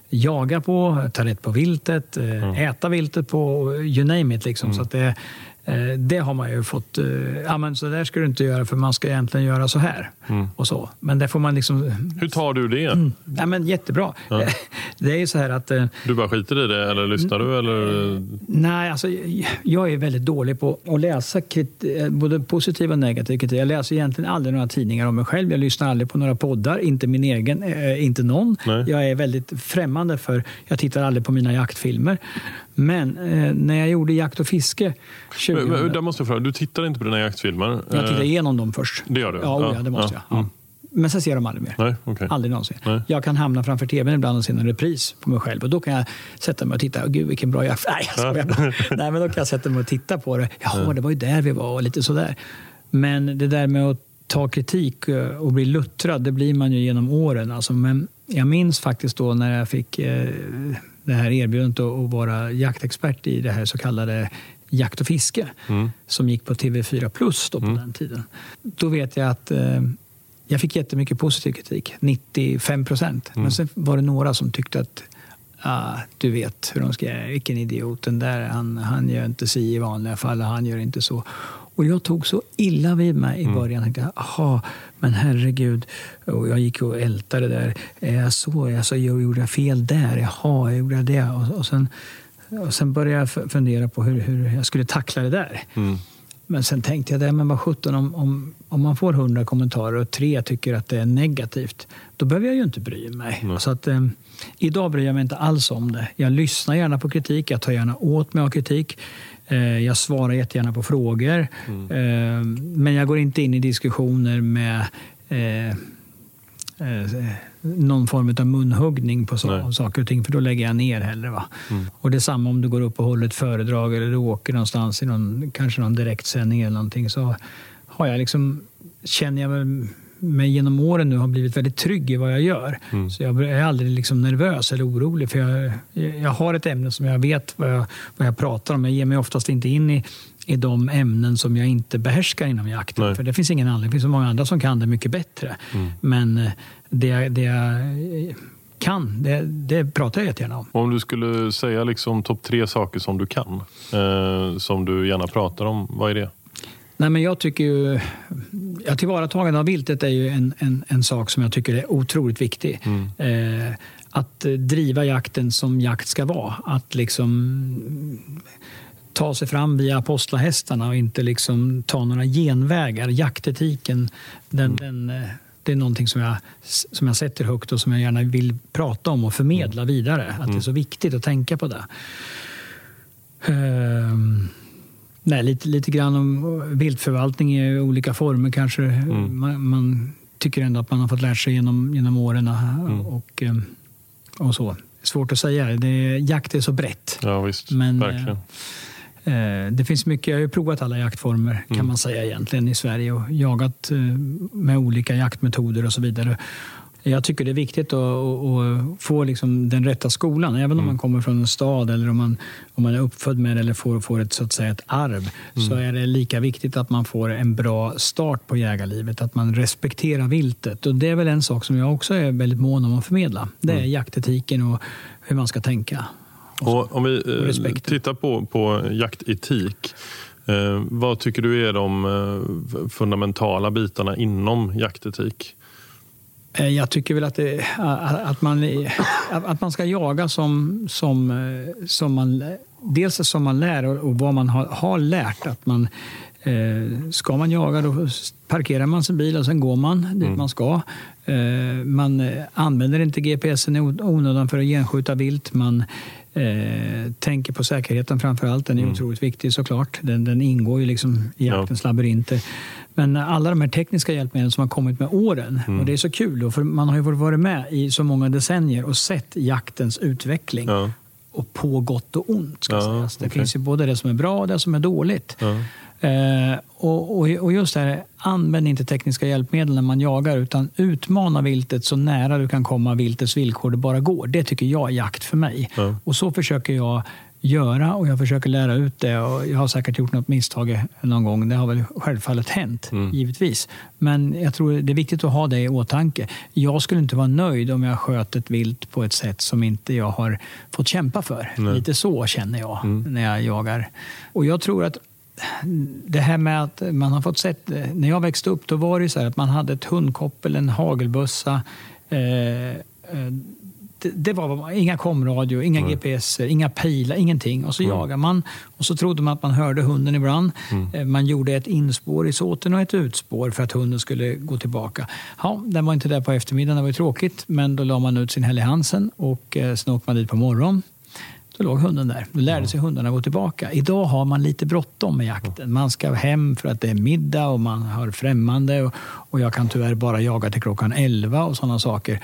jaga på, ta rätt på viltet, mm. äta viltet på, you name it. Liksom. Mm. Så att det, Eh, det har man ju fått, eh, ja men så där ska du inte göra för man ska egentligen göra så här. Mm. Och så. Men det får man liksom... Hur tar du det? Mm. Ja, men jättebra. Ja. Det är ju så här att... Eh, du bara skiter i det eller lyssnar du? Eller? Nej, alltså jag är väldigt dålig på att läsa både positiv och negativ kritik. Jag läser egentligen aldrig några tidningar om mig själv. Jag lyssnar aldrig på några poddar, inte min egen, inte någon. Nej. Jag är väldigt främmande för, jag tittar aldrig på mina jaktfilmer. Men eh, när jag gjorde Jakt och fiske 2000... Men, men, där måste jag fråga, du tittar inte på dina jaktfilmer? Jag tittar eh, igenom dem först. Det gör du? Ja, ja det måste ja. jag. Ja. Men sen ser jag dem aldrig mer. Nej, okay. Aldrig någonsin. Nej. Jag kan hamna framför tvn ibland och se en repris på mig själv. Och Då kan jag sätta mig och titta. Gud, vilken bra jakt. Nej, jag Nej, men då kan jag sätta mig och titta på det. Jaha, det var ju där vi var och lite sådär. Men det där med att ta kritik eh, och bli luttrad, det blir man ju genom åren. Alltså, men jag minns faktiskt då när jag fick eh, det här erbjudandet att vara jaktexpert i det här så kallade Jakt och fiske mm. som gick på TV4 Plus då på mm. den tiden. Då vet jag att eh, jag fick jättemycket positiv kritik, 95 procent. Mm. Men sen var det några som tyckte att ah, du vet hur de ska vilken idiot den där, han, han gör inte si i vanliga fall han gör inte så. Och jag tog så illa vid mig i mm. början. Jag tänkte, aha, men herregud. Och jag gick och ältade där. Är jag så? Alltså, jag gjorde jag fel där? Jaha, jag gjorde det. Och, och, sen, och sen började jag fundera på hur, hur jag skulle tackla det där. Mm. Men sen tänkte jag, det, men vad sjutton, om, om, om man får hundra kommentarer och tre tycker att det är negativt, då behöver jag ju inte bry mig. Mm. Så att, eh, idag bryr jag mig inte alls om det. Jag lyssnar gärna på kritik, jag tar gärna åt mig av kritik. Eh, jag svarar jättegärna på frågor. Mm. Eh, men jag går inte in i diskussioner med eh, eh, någon form av munhuggning på så, saker och ting, för då lägger jag ner hellre. Va? Mm. Och det är samma om du går upp och håller ett föredrag eller du åker någonstans i någon, kanske någon direktsändning eller någonting. Så har jag liksom, känner jag mig genom åren nu har blivit väldigt trygg i vad jag gör. Mm. Så jag är aldrig liksom nervös eller orolig. För jag, jag har ett ämne som jag vet vad jag, vad jag pratar om. Jag ger mig oftast inte in i, i de ämnen som jag inte behärskar inom jakten. Nej. För det finns ingen anledning. Det finns så många andra som kan det mycket bättre. Mm. Men eh, det, det jag kan, det, det pratar jag jättegärna om. Om du skulle säga liksom topp tre saker som du kan, eh, som du gärna pratar om, vad är det? Nej, men jag tycker ju, ja, tillvaratagande av viltet är ju en, en, en sak som jag tycker är otroligt viktig. Mm. Eh, att driva jakten som jakt ska vara. Att liksom ta sig fram via apostlahästarna och inte liksom ta några genvägar. Jaktetiken, den, mm. den, eh, det är någonting som jag, som jag sätter högt och som jag gärna vill prata om och förmedla mm. vidare. Att det är mm. så viktigt att tänka på det. Um, Nej, lite, lite grann om viltförvaltning i olika former kanske. Mm. Man, man, tycker ändå att man har fått lära sig genom, genom åren. Mm. Och, eh, och så. Svårt att säga. Det, jakt är så brett. Ja, visst. Men, Verkligen. Eh, det finns mycket, jag har ju provat alla jaktformer kan mm. man säga egentligen i Sverige och jagat eh, med olika jaktmetoder och så vidare. Jag tycker det är viktigt att, att få liksom den rätta skolan. Även om mm. man kommer från en stad eller om man, om man är uppfödd med det eller får, får ett, så att säga, ett arv mm. så är det lika viktigt att man får en bra start på jägarlivet. Att man respekterar viltet. Och Det är väl en sak som jag också är väldigt mån om att förmedla. Det är mm. jaktetiken och hur man ska tänka. Och, om vi eh, tittar på, på jaktetik. Eh, vad tycker du är de eh, fundamentala bitarna inom jaktetik? Eh, jag tycker väl att, det, att, man, att man ska jaga som, som, eh, som man, dels som man lär och vad man har, har lärt. Att man, eh, ska man jaga då parkerar man sin bil och sen går man dit mm. man ska. Man använder inte GPSen i onödan för att genskjuta vilt. Man eh, tänker på säkerheten framför allt. Den är mm. otroligt viktig såklart. Den, den ingår ju liksom i jaktens ja. labyrinter. Men alla de här tekniska hjälpmedlen som har kommit med åren, mm. och det är så kul, för man har ju varit med i så många decennier och sett jaktens utveckling. Ja. Och på gott och ont. Ska ja, sägas. Det okay. finns ju både det som är bra och det som är dåligt. Ja. Eh, och, och, och, just det här, använd inte tekniska hjälpmedel när man jagar utan utmana viltet så nära du kan komma viltets villkor det bara går. Det tycker jag är jakt för mig. Ja. Och så försöker jag göra och jag försöker lära ut det. Och jag har säkert gjort något misstag någon gång. Det har väl självfallet hänt, mm. givetvis. Men jag tror det är viktigt att ha det i åtanke. Jag skulle inte vara nöjd om jag sköt ett vilt på ett sätt som inte jag har fått kämpa för. Nej. Lite så känner jag mm. när jag jagar. Och jag tror att det här med att man har fått sett, när jag växte upp då var det så att man hade ett hundkoppel, en hagelbössa, eh, eh det, var inga komradio, inga mm. GPS, inga pilar, ingenting. Och så mm. jagade man och så trodde man att man hörde hunden ibland. Mm. Eh, man gjorde ett inspår i såten och ett utspår för att hunden skulle gå tillbaka. Ja, den var inte där på eftermiddagen, det var ju tråkigt. Men då la man ut sin Helly Hansen och eh, sen åkte man dit på morgonen. Då låg hunden där. Då lärde sig hundarna gå tillbaka. Idag har man lite bråttom med jakten. Man ska hem för att det är middag och man har främmande och, och jag kan tyvärr bara jaga till klockan 11 och sådana saker.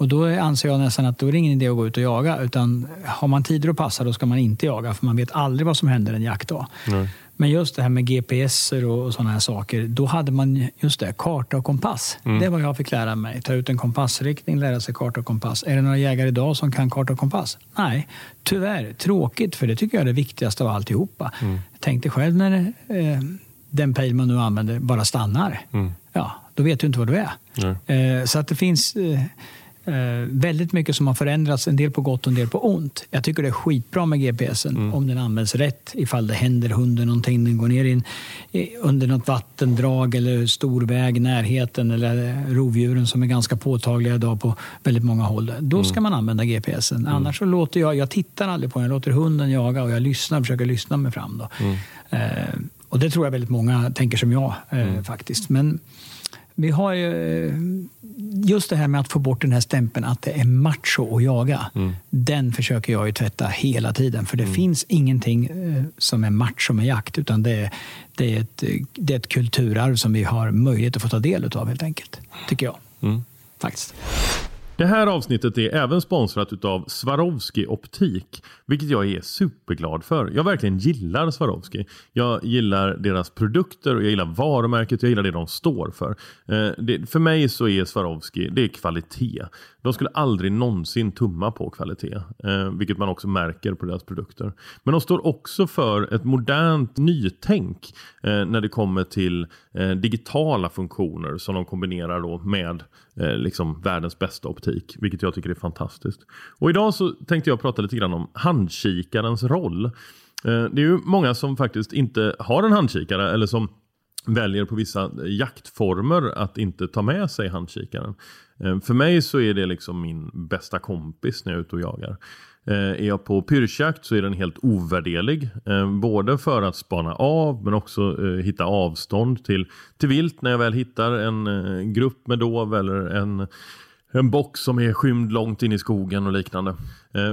Och då anser jag nästan att då är det ingen idé att gå ut och jaga. Utan har man tider att passa då ska man inte jaga för man vet aldrig vad som händer en jaktdag. Nej. Men just det här med GPS och, och sådana här saker. Då hade man just det, karta och kompass. Mm. Det var vad jag fick lära mig. Ta ut en kompassriktning, lära sig karta och kompass. Är det några jägare idag som kan karta och kompass? Nej, tyvärr. Tråkigt, för det tycker jag är det viktigaste av alltihopa. Mm. Tänk dig själv när eh, den pejl man nu använder bara stannar. Mm. Ja, då vet du inte var du är. Eh, så att det finns... Eh, väldigt mycket som har förändrats, en del på gott och en del på ont. Jag tycker det är skitbra med GPSen mm. om den används rätt. Ifall det händer hunden någonting, den går ner in, under något vattendrag eller stor väg i närheten eller rovdjuren som är ganska påtagliga idag på väldigt många håll. Då mm. ska man använda GPSen. Mm. Annars så låter jag, jag tittar aldrig på den, jag låter hunden jaga och jag lyssnar, försöker lyssna mig fram. Då. Mm. Eh, och det tror jag väldigt många tänker som jag eh, mm. faktiskt. Men vi har ju eh, just det här med att få bort den här stämpeln att det är macho att jaga. Mm. Den försöker jag ju tvätta hela tiden. För det mm. finns ingenting eh, som är macho med jakt. Utan det är, det, är ett, det är ett kulturarv som vi har möjlighet att få ta del av helt enkelt. Tycker jag. Mm. faktiskt. Det här avsnittet är även sponsrat av Swarovski Optik, vilket jag är superglad för. Jag verkligen gillar Swarovski. Jag gillar deras produkter och jag gillar varumärket. Jag gillar det de står för. Eh, det, för mig så är Swarovski det är kvalitet. De skulle aldrig någonsin tumma på kvalitet, eh, vilket man också märker på deras produkter. Men de står också för ett modernt nytänk eh, när det kommer till eh, digitala funktioner som de kombinerar då med eh, liksom världens bästa optik, vilket jag tycker är fantastiskt. Och idag så tänkte jag prata lite grann om handkikarens roll. Eh, det är ju många som faktiskt inte har en handkikare eller som väljer på vissa jaktformer att inte ta med sig handkikaren. Eh, för mig så är det liksom min bästa kompis när jag är ute och jagar. Eh, är jag på pyrschjakt så är den helt ovärderlig. Eh, både för att spana av men också hitta avstånd till, till vilt när jag väl hittar en grupp med dov eller en en bock som är skymd långt in i skogen och liknande.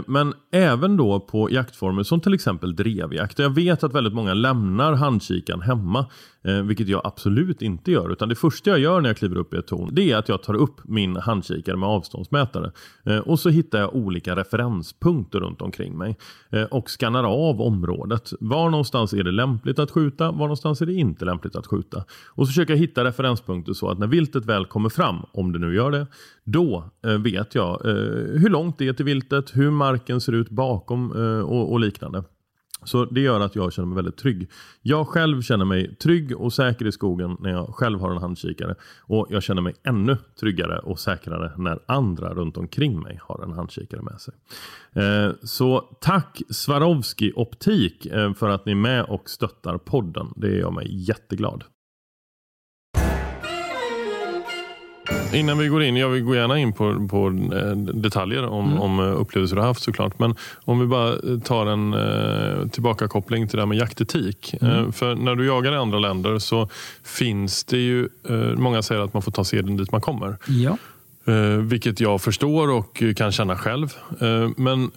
Men även då på jaktformer som till exempel drevjakt. Jag vet att väldigt många lämnar handkikan hemma. Eh, vilket jag absolut inte gör. Utan det första jag gör när jag kliver upp i ett torn. Det är att jag tar upp min handkikare med avståndsmätare. Eh, och så hittar jag olika referenspunkter runt omkring mig. Eh, och skannar av området. Var någonstans är det lämpligt att skjuta? Var någonstans är det inte lämpligt att skjuta? Och så försöker jag hitta referenspunkter så att när viltet väl kommer fram, om det nu gör det. Då eh, vet jag eh, hur långt det är till viltet. Hur hur marken ser ut bakom eh, och, och liknande. Så det gör att jag känner mig väldigt trygg. Jag själv känner mig trygg och säker i skogen när jag själv har en handkikare. Och jag känner mig ännu tryggare och säkrare när andra runt omkring mig har en handkikare med sig. Eh, så tack Swarovski Optik eh, för att ni är med och stöttar podden. Det gör mig jätteglad. Innan vi går in, jag vill gå gärna in på, på eh, detaljer om, mm. om eh, upplevelser du har haft såklart. Men om vi bara eh, tar en eh, tillbakakoppling till det här med jaktetik. Mm. Eh, för när du jagar i andra länder så finns det ju, eh, många säger att man får ta seden dit man kommer. Ja. Vilket jag förstår och kan känna själv. Men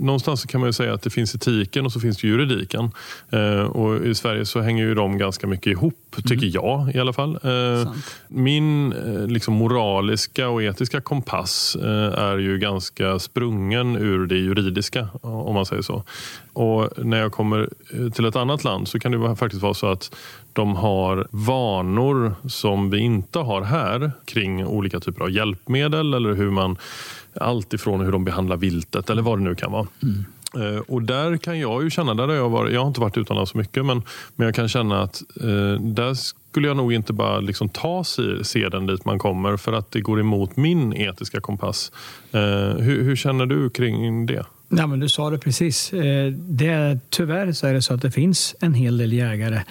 någonstans kan man säga att det finns etiken och så finns det juridiken. Eh, och I Sverige så hänger ju de ganska mycket ihop, tycker mm. jag i alla fall. Eh, min eh, liksom moraliska och etiska kompass är ju ganska sprungen ur det juridiska, om man säger så. Och När jag kommer till ett annat land så kan det faktiskt vara så att de har vanor som vi inte har här kring olika typer av hjälpmedel eller hur man allt ifrån hur de behandlar viltet eller vad det nu kan vara. Mm. Uh, och där kan jag ju känna, där jag, varit, jag har inte varit utomlands så mycket, men, men jag kan känna att uh, där skulle jag nog inte bara liksom ta seden dit man kommer för att det går emot min etiska kompass. Uh, hur, hur, känner du kring det? Ja, men du sa det precis. Det, tyvärr så är det så att det finns en hel del jägare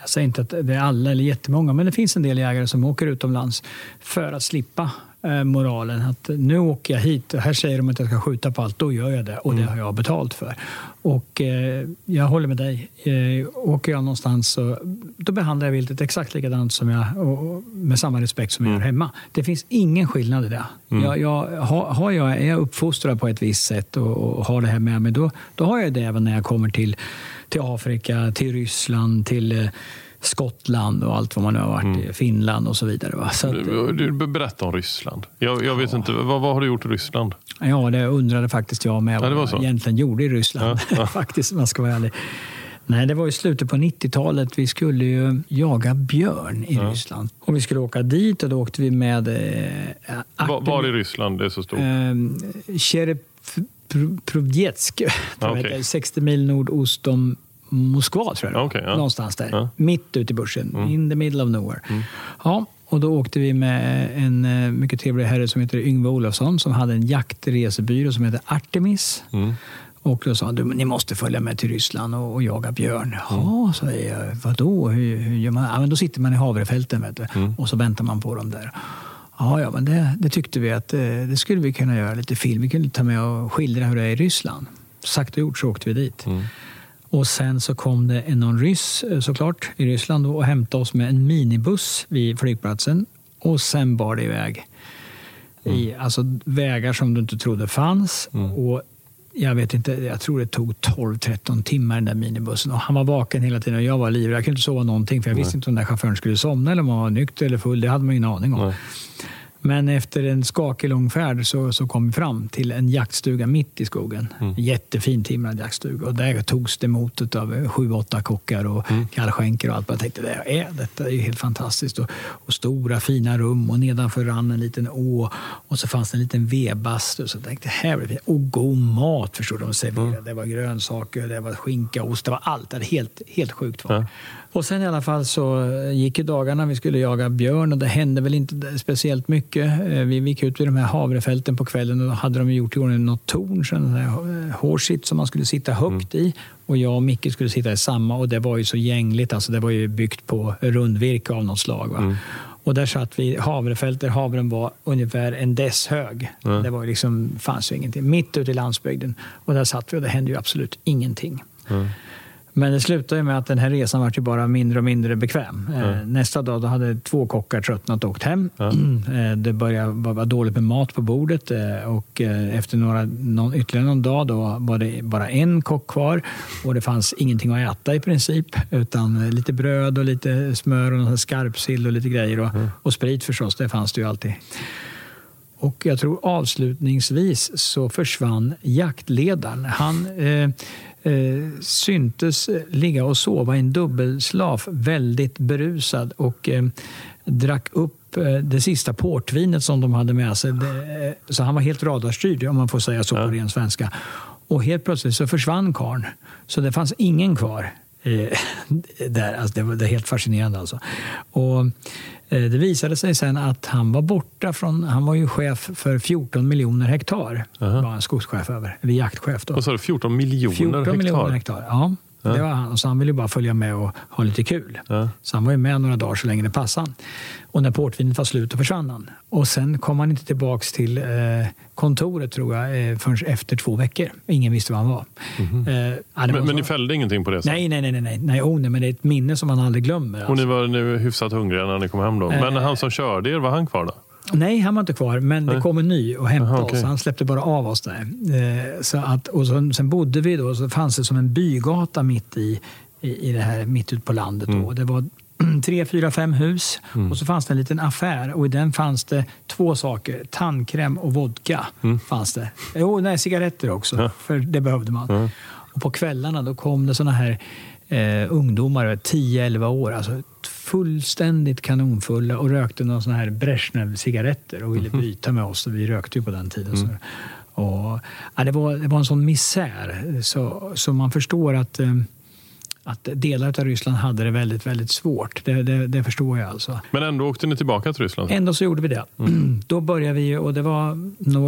jag säger inte att det är alla eller jättemånga, men det finns en del jägare som åker utomlands för att slippa Eh, moralen att nu åker jag hit och här säger de att jag ska skjuta på allt, då gör jag det och mm. det har jag betalt för. Och eh, jag håller med dig. Eh, åker jag någonstans så då behandlar jag viltet exakt likadant som jag, och, med samma respekt som jag gör mm. hemma. Det finns ingen skillnad i det. Mm. Jag, jag, har, jag, är jag uppfostrad på ett visst sätt och, och har det här med mig, då, då har jag det även när jag kommer till, till Afrika, till Ryssland, till eh, Skottland och allt vad man nu har varit mm. i, Finland och så vidare. Va? Så att, du, berätta om Ryssland. Jag, jag vet ja. inte, vad, vad, har du gjort i Ryssland? Ja, det undrade faktiskt jag med vad ja, jag egentligen gjorde i Ryssland. Ja, ja. faktiskt, man ska vara ärlig. Nej, det var i slutet på 90-talet. Vi skulle ju jaga björn i ja. Ryssland. Och vi skulle åka dit och då åkte vi med... Eh, var, var i Ryssland det är så stort? Eh, Chereprovjetsk, okay. 60 mil nordost om Moskva, tror jag. Okay, ja. Någonstans där. Ja. Mitt ute i bushen. Mm. In the middle of nowhere. Mm. Ja, och då åkte vi med en eh, mycket trevlig herre som heter Yngve Olofsson som hade en jaktresebyrå som heter Artemis. Mm. Och då sa han, ni måste följa med till Ryssland och, och jaga björn. Ja, mm. sa jag. Vadå? Hur, hur gör man? Ja, men då sitter man i havrefälten vet du, mm. och så väntar man på dem där. Ja, ja men det, det tyckte vi att eh, det skulle vi kunna göra lite film. Vi kunde ta med och skildra hur det är i Ryssland. Sagt och gjort så åkte vi dit. Mm. Och sen så kom det en någon ryss eh, såklart i Ryssland och hämtade oss med en minibuss vid flygplatsen. Och sen bar det iväg. Mm. I, alltså vägar som du inte trodde fanns. Mm. Och jag vet inte, jag tror det tog 12-13 timmar den där minibussen. Och han var vaken hela tiden och jag var livrädd. Jag kunde inte sova någonting för jag Nej. visste inte om den där chauffören skulle somna eller om han var nykter eller full. Det hade man ingen aning om. Nej. Men efter en skakig lång färd så, så kom vi fram till en jaktstuga mitt i skogen. Mm. Jättefin timrad jaktstuga. Och där togs det emot av sju, åtta kockar och mm. kallskänker och allt. Jag tänkte, det är, detta är ju helt fantastiskt. Och, och, stora fina rum och nedanför rann en liten å. Och så fanns det en liten vedbastu. Så jag tänkte, här blir det Och god mat förstår de serverade. Mm. Det var grönsaker, det var skinka, ost, det var allt. Det var helt, helt sjukt var. Ja. Och sen i alla fall så gick ju dagarna. Vi skulle jaga björn och det hände väl inte speciellt mycket. Eh, vi gick ut vid de här havrefälten på kvällen och då hade de gjort i ordning något torn, så hårsitt som man skulle sitta högt mm. i. Och jag och Micke skulle sitta i samma och det var ju så gängligt. Alltså det var ju byggt på rundvirke av något slag. Mm. Och där satt vi havrefält där havren var ungefär en dess hög. Mm. Det var liksom, fanns ju ingenting. Mitt ute i landsbygden. Och där satt vi och det hände ju absolut ingenting. Men det slutade med att den här resan var ju bara mindre och mindre bekväm. Mm. Nästa dag då hade två kockar tröttnat och åkt hem. Mm. Det började vara dåligt med mat på bordet eh, och efter några, någon, ytterligare någon dag då var det bara en kock kvar och det fanns ingenting att äta i princip utan lite bröd och lite smör och skarpsill och lite grejer och, mm. och sprit förstås, det fanns det ju alltid. Och jag tror avslutningsvis så försvann jaktledaren. Han eh, eh, syntes ligga och sova i en dubbelslav, väldigt berusad och eh, drack upp eh, det sista portvinet som de hade med sig. Det, eh, så han var helt radarstyrd, om man får säga så på ren svenska. Och helt plötsligt så försvann karn. Så det fanns ingen kvar. Eh, där. Alltså det, var, helt fascinerande. Alltså. Och, det visade sig sen att han var borta från, han var ju chef för 14 miljoner hektar. Uh-huh. var han skogschef över, eller jaktchef. Då. Vad sa du, 14 miljoner 14 hektar? miljoner hektar, ja. Ja. Det var han. Så han ville bara följa med och ha lite kul. Ja. Så han var ju med några dagar så länge det passade. Och när portvinet var slut då försvann han. Och sen kom han inte tillbaks till eh, kontoret tror jag eh, förrän efter två veckor. Ingen visste var han var. Mm-hmm. Eh, ja, men, men ni fällde ingenting på det? Så? Nej, nej, nej. nej, nej. nej, oh, nej men det är ett minne som man aldrig glömmer. Alltså. Och ni var nu hyfsat hungriga när ni kom hem då. Men eh. han som körde er, var han kvar då? Nej, han var inte kvar, men Nej. det kom en ny och hämtade Aha, okay. oss. Han släppte bara av oss där. Eh, så att, och så, sen bodde vi då, så fanns det som en bygata mitt i, i, i det här, mitt ute på landet. Då. Mm. Det var tre, fyra, fem hus mm. och så fanns det en liten affär och i den fanns det två saker. Tandkräm och vodka. Mm. fanns det. Jo, nej, cigaretter också, ja. för det behövde man. Ja. Och på kvällarna då kom det såna här eh, ungdomar, 10-11 år, alltså fullständigt kanonfulla och rökte någon sån här Brezhnev-cigaretter och ville mhm. byta med oss. Och vi rökte ju på den tiden. Mm. Och, ja, det, var, det var en sån misär, så, så man förstår att eh, att delar av Ryssland hade det väldigt, väldigt svårt. Det, det, det, förstår jag alltså. Men ändå åkte ni tillbaka till Ryssland? Ändå så gjorde vi det. Mm. Då började vi, och det var,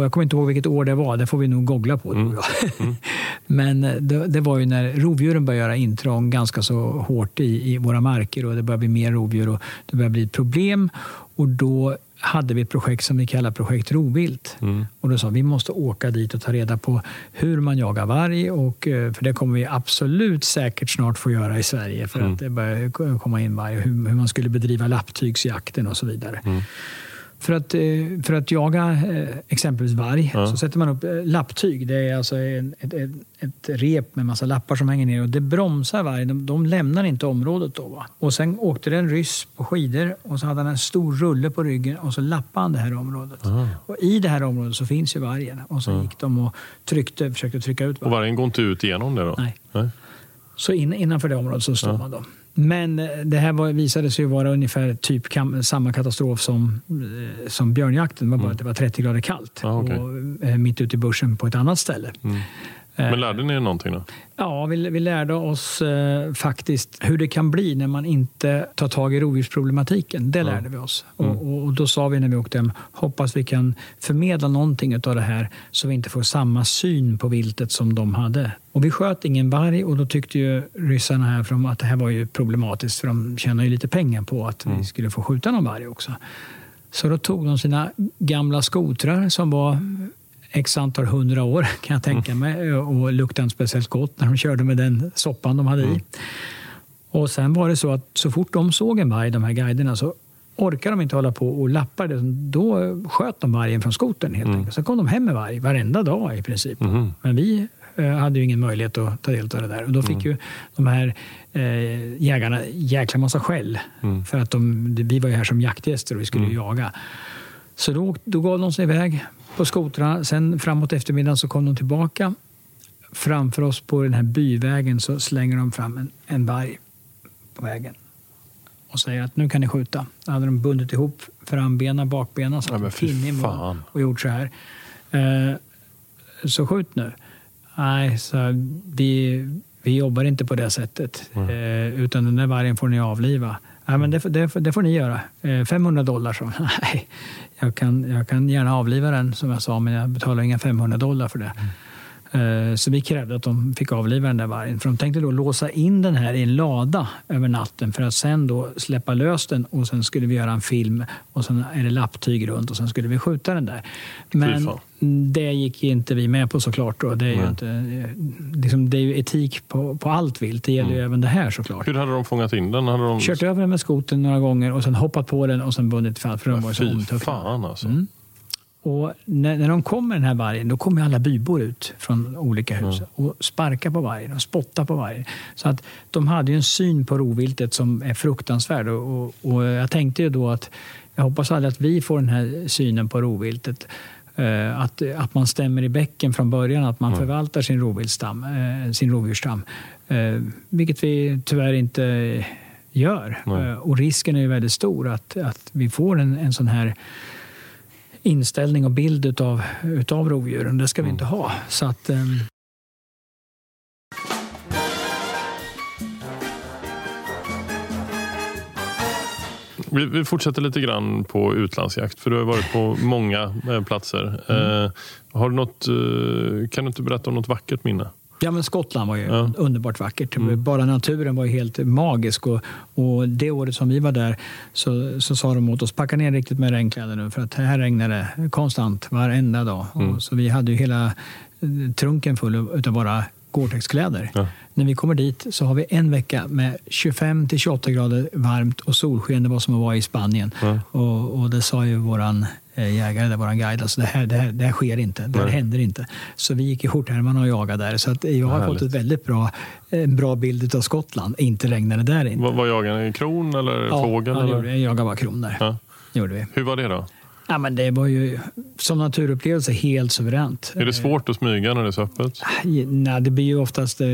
jag kommer inte ihåg vilket år det var, det får vi nog googla på. Mm. Mm. Men det, det, var ju när rovdjuren började göra intrång ganska så hårt i, i våra marker och det började bli mer rovdjur och det började bli ett problem. Och då hade vi ett projekt som vi kallar Projekt Rovvilt. Mm. Och då sa vi måste åka dit och ta reda på hur man jagar varg. Och, eh, för det kommer vi absolut säkert snart få göra i Sverige för mm. att det börjar komma in varg. Hur, hur man skulle bedriva lapptygsjakten och så vidare. Mm. För att, eh, för att jaga eh, exempelvis varg ja. så sätter man upp eh, lapptyg. Det är alltså ett, ett, ett, rep med massa lappar som hänger ner och det bromsar vargen. De, de lämnar inte området då. Va? Och sen åkte det en ryss på skidor och så hade han en stor rulle på ryggen och så lappade han det här området. Ja. Och i det här området så finns ju vargen. Och så ja. gick de och tryckte, försökte trycka ut vargen. Och vargen går inte ut igenom det då? Nej. Nej. Så in, innanför det området så står man då. Men eh, det här var, visade sig vara ungefär typ kam, samma katastrof som, eh, som björnjakten. Det var bara mm. att det var 30 grader kallt. Ah, okay. och, eh, mitt ute i bussen på ett annat ställe. Mm. Men lärde ni er någonting då? Ja, vi, vi lärde oss eh, faktiskt hur det kan bli när man inte tar tag i rovdjursproblematiken. Det lärde vi oss. Mm. Och, och, och, då sa vi när vi åkte hem, hoppas vi kan förmedla någonting av det här så vi inte får samma syn på viltet som de hade. Och vi sköt ingen varg och då tyckte ju ryssarna här från att det här var ju problematiskt för de tjänar ju lite pengar på att mm. vi skulle få skjuta någon varg också. Så då tog de sina gamla skotrar som var x antal hundra år kan jag tänka mig och luktade inte speciellt gott när de körde med den soppan de hade i. Mm. Och sen var det så att så fort de såg en varg, de här guiderna, så orkade de inte hålla på och lappa det. Då sköt de vargen från skoten helt mm. enkelt. Sen kom de hem med varg varenda dag i princip. Mm. Men vi eh, hade ju ingen möjlighet att ta del av det där. Och då fick mm. ju de här eh, jägarna jäkla massa skäll. Mm. För att de, vi var ju här som jaktgäster och vi skulle mm. jaga. Så då, då gav de sig iväg på skotrarna. Sen framåt eftermiddagen så kom de tillbaka. Framför oss på den här byvägen så slänger de fram en, en varg på vägen och säger att nu kan ni skjuta. Då hade de bundit ihop frambenen, bakbenen, satt en pinne i och gjort så här. Eh, så skjut nu. Nej, så vi, vi jobbar inte på det sättet. Mm. Eh, utan den där vargen får ni avliva. Ja, men det, det, det får ni göra. Eh, 500 dollar, så. Nej, jag kan, jag kan gärna avliva den som jag sa, men jag betalar inga 500 dollar för det. Mm. Eh, så vi krävde att de fick avliva den där vargen. För de tänkte då låsa in den här i en lada över natten för att sen då släppa lös den och sen skulle vi göra en film och sen är det lapptyg runt och sen skulle vi skjuta den där. Men det gick inte vi med på såklart. Då. Det, är ju inte, liksom, det är ju etik på, på allt vilt. Det gäller mm. ju även det här såklart. Hur hade de fångat in den? Hade de... Kört över den med skoten några gånger och sen hoppat på den och sen bundit fast för den var så fan alltså. Mm. Och när, när de kommer den här vargen, då kommer alla bybor ut från olika hus mm. och sparkar på vargen och spottar på vargen. Så att de hade en syn på rovviltet som är fruktansvärd. Och, och, och jag tänkte ju då att jag hoppas aldrig att vi får den här synen på rovviltet. Uh, att, att man stämmer i bäcken från början, att man mm. förvaltar sin, rovviltstam, uh, sin rovdjursstam. Uh, vilket vi tyvärr inte gör. och risken är ju väldigt stor att, att vi får en, en sån här inställning och bild utav, utav rovdjuren. Det ska vi inte mm. ha. Så att, um... vi, vi, fortsätter lite grann på utlandsjakt, för du har varit på många eh, platser. Mm. Eh, har du något, eh, kan du inte berätta om något vackert minne? Ja, men Skottland var ju ja. underbart vackert. Mm. Bara naturen var helt magisk. Och, och, det året som vi var där så, så sa de åt oss packa ner riktigt med regnkläder nu för att här regnar det konstant varenda dag. Mm. Och, så vi hade ju hela eh, trunken full av bara Gore-Tex-kläder. Ja. När vi kommer dit så har vi en vecka med 25 till 28 grader varmt och solsken. Det var som att vara i Spanien. Ja. Och, och det sa ju våran jägare, där vår guide. Alltså det, här, det, här, det här sker inte, det här händer inte. Så vi gick i skjortärmarna och jagade där. Så att jag har fått ett väldigt bra, en bra bild av Skottland. Inte regnade där inte. Vad, vad jagade ni? Kron eller ja, fågel? Ja, eller? jag jagade bara kron där. Ja. Gjorde vi. Hur var det då? Ja, men det var ju som naturupplevelse helt suveränt. Är det svårt att smyga när det är så öppet? Nej, det blir ju oftast... Eh,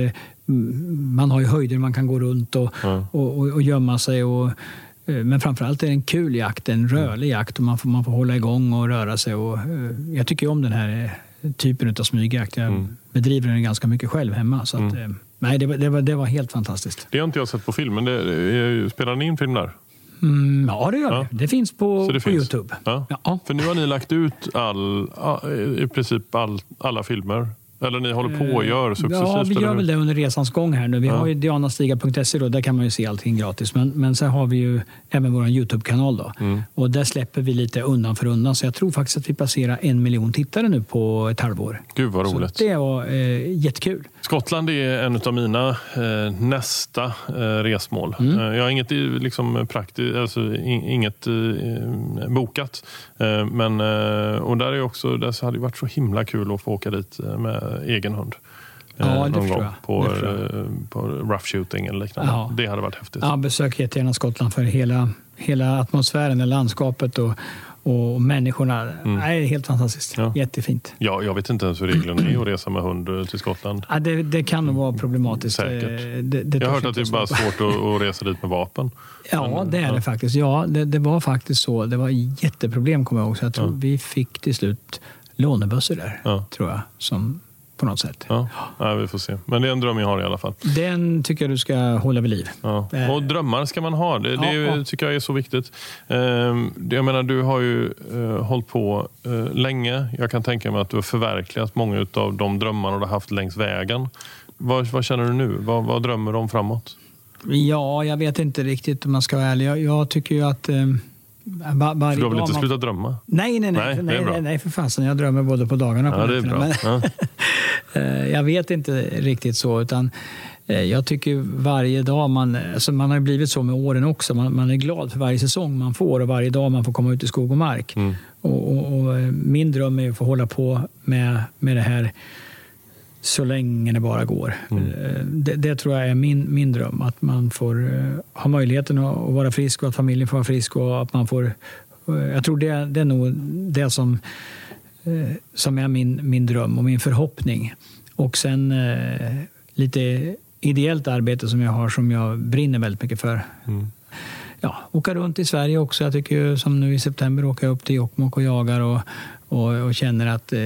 man har ju höjder man kan gå runt och, ja. och, och, och gömma sig. Och, Eh, men framförallt är det en kul jakt, en rörlig jakt och man får, man får hålla igång och röra sig. Och, eh, jag tycker om den här eh, typen av smygjakt. Jag mm. bedriver den ganska mycket själv hemma. Så att, mm. nej, det, det, var, det var helt fantastiskt. Det har inte jag sett på film, men det, spelar ni in film där? Mm, ja, det gör ja. vi. Det finns på, det på finns. Youtube. Ja. Ja. För nu har ni lagt ut all, i princip all, alla filmer eller ni håller på och gör successivt? Ja, vi gör väl det under resans gång här nu. Vi ja. har ju dianastiga.se då, där kan man ju se allting gratis. Men, men sen har vi ju även vår Youtube-kanal då. Mm. Och där släpper vi lite undan för undan. Så jag tror faktiskt att vi passerar en miljon tittare nu på ett halvår. Gud vad roligt. Så det var eh, jättekul. Skottland är en av mina eh, nästa eh, resmål. Mm. Eh, jag har inget, liksom, praktiskt, alltså, inget eh, bokat. Eh, men, och där, är också, där hade det varit så himla kul att få åka dit med egen hund. Ja, det någon gång. På, på rough shooting eller liknande. Ja. Det hade varit häftigt. Ja, besök jättegärna Skottland för hela, hela atmosfären, landskapet och, och människorna. Mm. Nej, helt fantastiskt. Ja. Jättefint. Ja, jag vet inte ens hur reglerna är att resa med hund till Skottland. Ja, det, det kan nog vara problematiskt. Säkert. Det, det jag har hört att det är bara svårt att, att, resa dit med vapen. Ja, Men, det är ja. det faktiskt. Ja, det, det, var faktiskt så. Det var jätteproblem kommer jag ihåg. Så jag tror ja. vi fick till slut lånebössor där, tror jag. Som på något sätt. Ja. ja. vi får se. Men det är en dröm jag har i alla fall. Den tycker jag du ska hålla vid liv. Ja. Och drömmar ska man ha. Det, det ja, tycker jag är så viktigt. Ehm, jag menar, du har ju uh, hållit på uh, länge. Jag kan tänka mig att du har förverkligat många av de drömmarna du har haft längs vägen. Vad, vad känner du nu? Vad, vad, drömmer du om framåt? Ja, jag vet inte riktigt om man ska vara ärlig. Jag, jag tycker ju att var, för du har väl inte man... slutat drömma? Nej, nej, nej, nej, nej, nej, för fasen. Jag drömmer både på dagarna och på ja, det är bra. Men, ja. Eh, jag vet inte riktigt så. utan eh, jag tycker varje dag, man, alltså man har blivit så med åren också, man, man, är glad för varje säsong man får och varje dag man får komma ut i skog och mark. Mm. Och, och, och, eh, min dröm är att få hålla på med, med det här så länge det bara går. Mm. Det, det, tror jag är min, min dröm, att man får ha möjligheten att vara frisk och att familjen får vara frisk och att man får Jag tror det, det är nog det som, eh, som är min, min dröm och min förhoppning. Och sen eh, lite ideellt arbete som jag har som jag brinner väldigt mycket för. Mm. Ja, åka runt i Sverige också. Jag tycker som nu i september åka upp till Jokkmokk och jagar och, och, och känner att eh,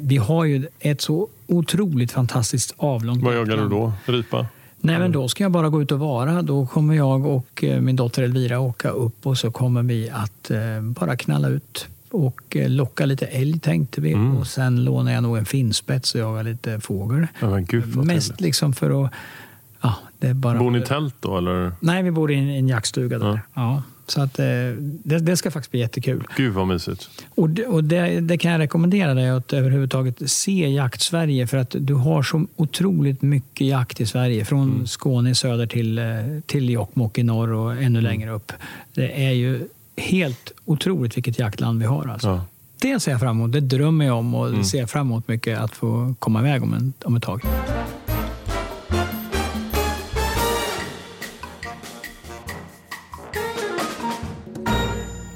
vi har ju ett så otroligt fantastiskt avlångt Vad jagar du då? Ripa? Nej, men då ska jag bara gå ut och vara. Då kommer jag och eh, min dotter Elvira åka upp och så kommer vi att eh, bara knalla ut och eh, locka lite älg tänkte vi. Mm. Och sen lånar jag nog en finspets och jagar lite fågel. Ja, Gud, Mest liksom för att... Ja, det bara bor ni i tält då? Eller? Nej, vi bor i en, en jaktstuga där. Ja. ja. Så att, det, det, ska faktiskt bli jättekul. Gud vad mysigt. Och, det, och det, det, kan jag rekommendera dig att överhuvudtaget se Jakt-Sverige för att du har så otroligt mycket jakt i Sverige. Från mm. Skåne i söder till, till Jokkmokk i norr och ännu mm. längre upp. Det är ju helt otroligt vilket jaktland vi har. Alltså. Ja. Det ser jag fram emot. Det drömmer jag om och mm. ser fram emot mycket att få komma iväg om, en, om ett tag.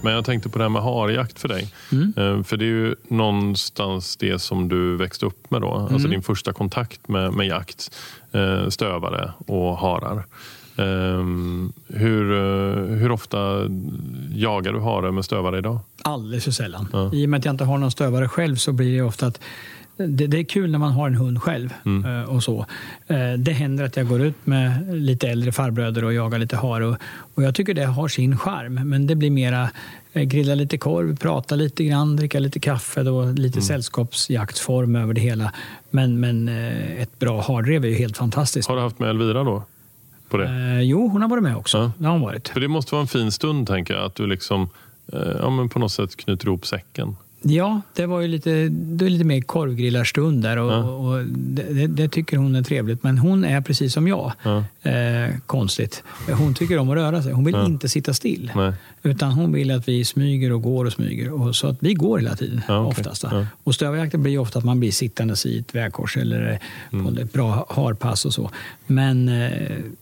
Men jag tänkte på det här med harjakt för dig. Mm. Eh, för det är ju någonstans det som du växte upp med då. Alltså mm. din första kontakt med, med jakt. Eh, stövare och harar. Um, hur, uh, hur ofta jagar du hare med stövare idag? Alldeles för sällan. Ja. I och med att jag inte har någon stövare själv så blir det ofta att det, det, är kul när man har en hund själv. Mm. Eh, och så. Eh, det händer att jag går ut med lite äldre farbröder och jagar lite hare. Och, och jag tycker det har sin charm. Men det blir mera grilla lite korv, prata lite grann, dricka lite kaffe. Då, lite mm. sällskapsjaktform över det hela. Men, men ett bra hardrev är ju helt fantastiskt. Har du haft med Elvira då? på det? Eh, jo, hon har varit med också. Ja. Det har hon varit. För det måste vara en fin stund, tänker jag. Att du liksom, eh, ja, men på något sätt knyter ihop säcken. Ja, det var ju lite, det var lite mer korvgrillarstund där och, ja. och det, det, tycker hon är trevligt. Men hon är precis som jag. Ja. Eh, konstigt. Hon tycker om att röra sig. Hon vill ja. inte sitta still. Nej. Utan hon vill att vi smyger och går och smyger. Och så att vi går hela tiden, ja, okay. oftast. Och stövarjakten blir ofta att man blir sittandes i ett vägkors eller mm. på ett bra harpass och så. Men eh,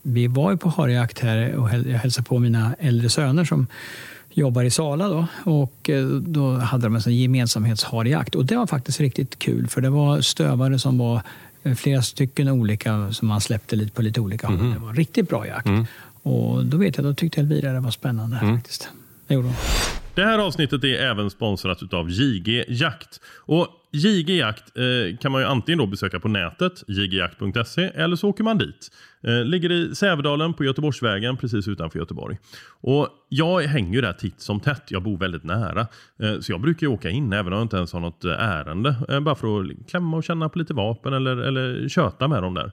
vi var ju på harjakt här och jag hälsade på mina äldre söner som jobbar i Sala då, och eh, då hade de en gemensamhetsharjakt. Och det var faktiskt riktigt kul för det var stövare som var eh, flera stycken olika som man släppte lite på lite olika håll. Mm. Det var riktigt bra jakt. Mm. Och då vet jag, då tyckte Elvira det var spännande mm. faktiskt. Det gjorde hon. Det här avsnittet är även sponsrat av JG Jakt. Och JG Jakt eh, kan man ju antingen då besöka på nätet, jgjakt.se, eller så åker man dit. Eh, ligger i Sävedalen på Göteborgsvägen precis utanför Göteborg. Och jag hänger ju där titt som tätt. Jag bor väldigt nära. Eh, så jag brukar åka in även om jag inte ens har något eh, ärende. Bara för att klämma och känna på lite vapen eller, eller köta med dem där.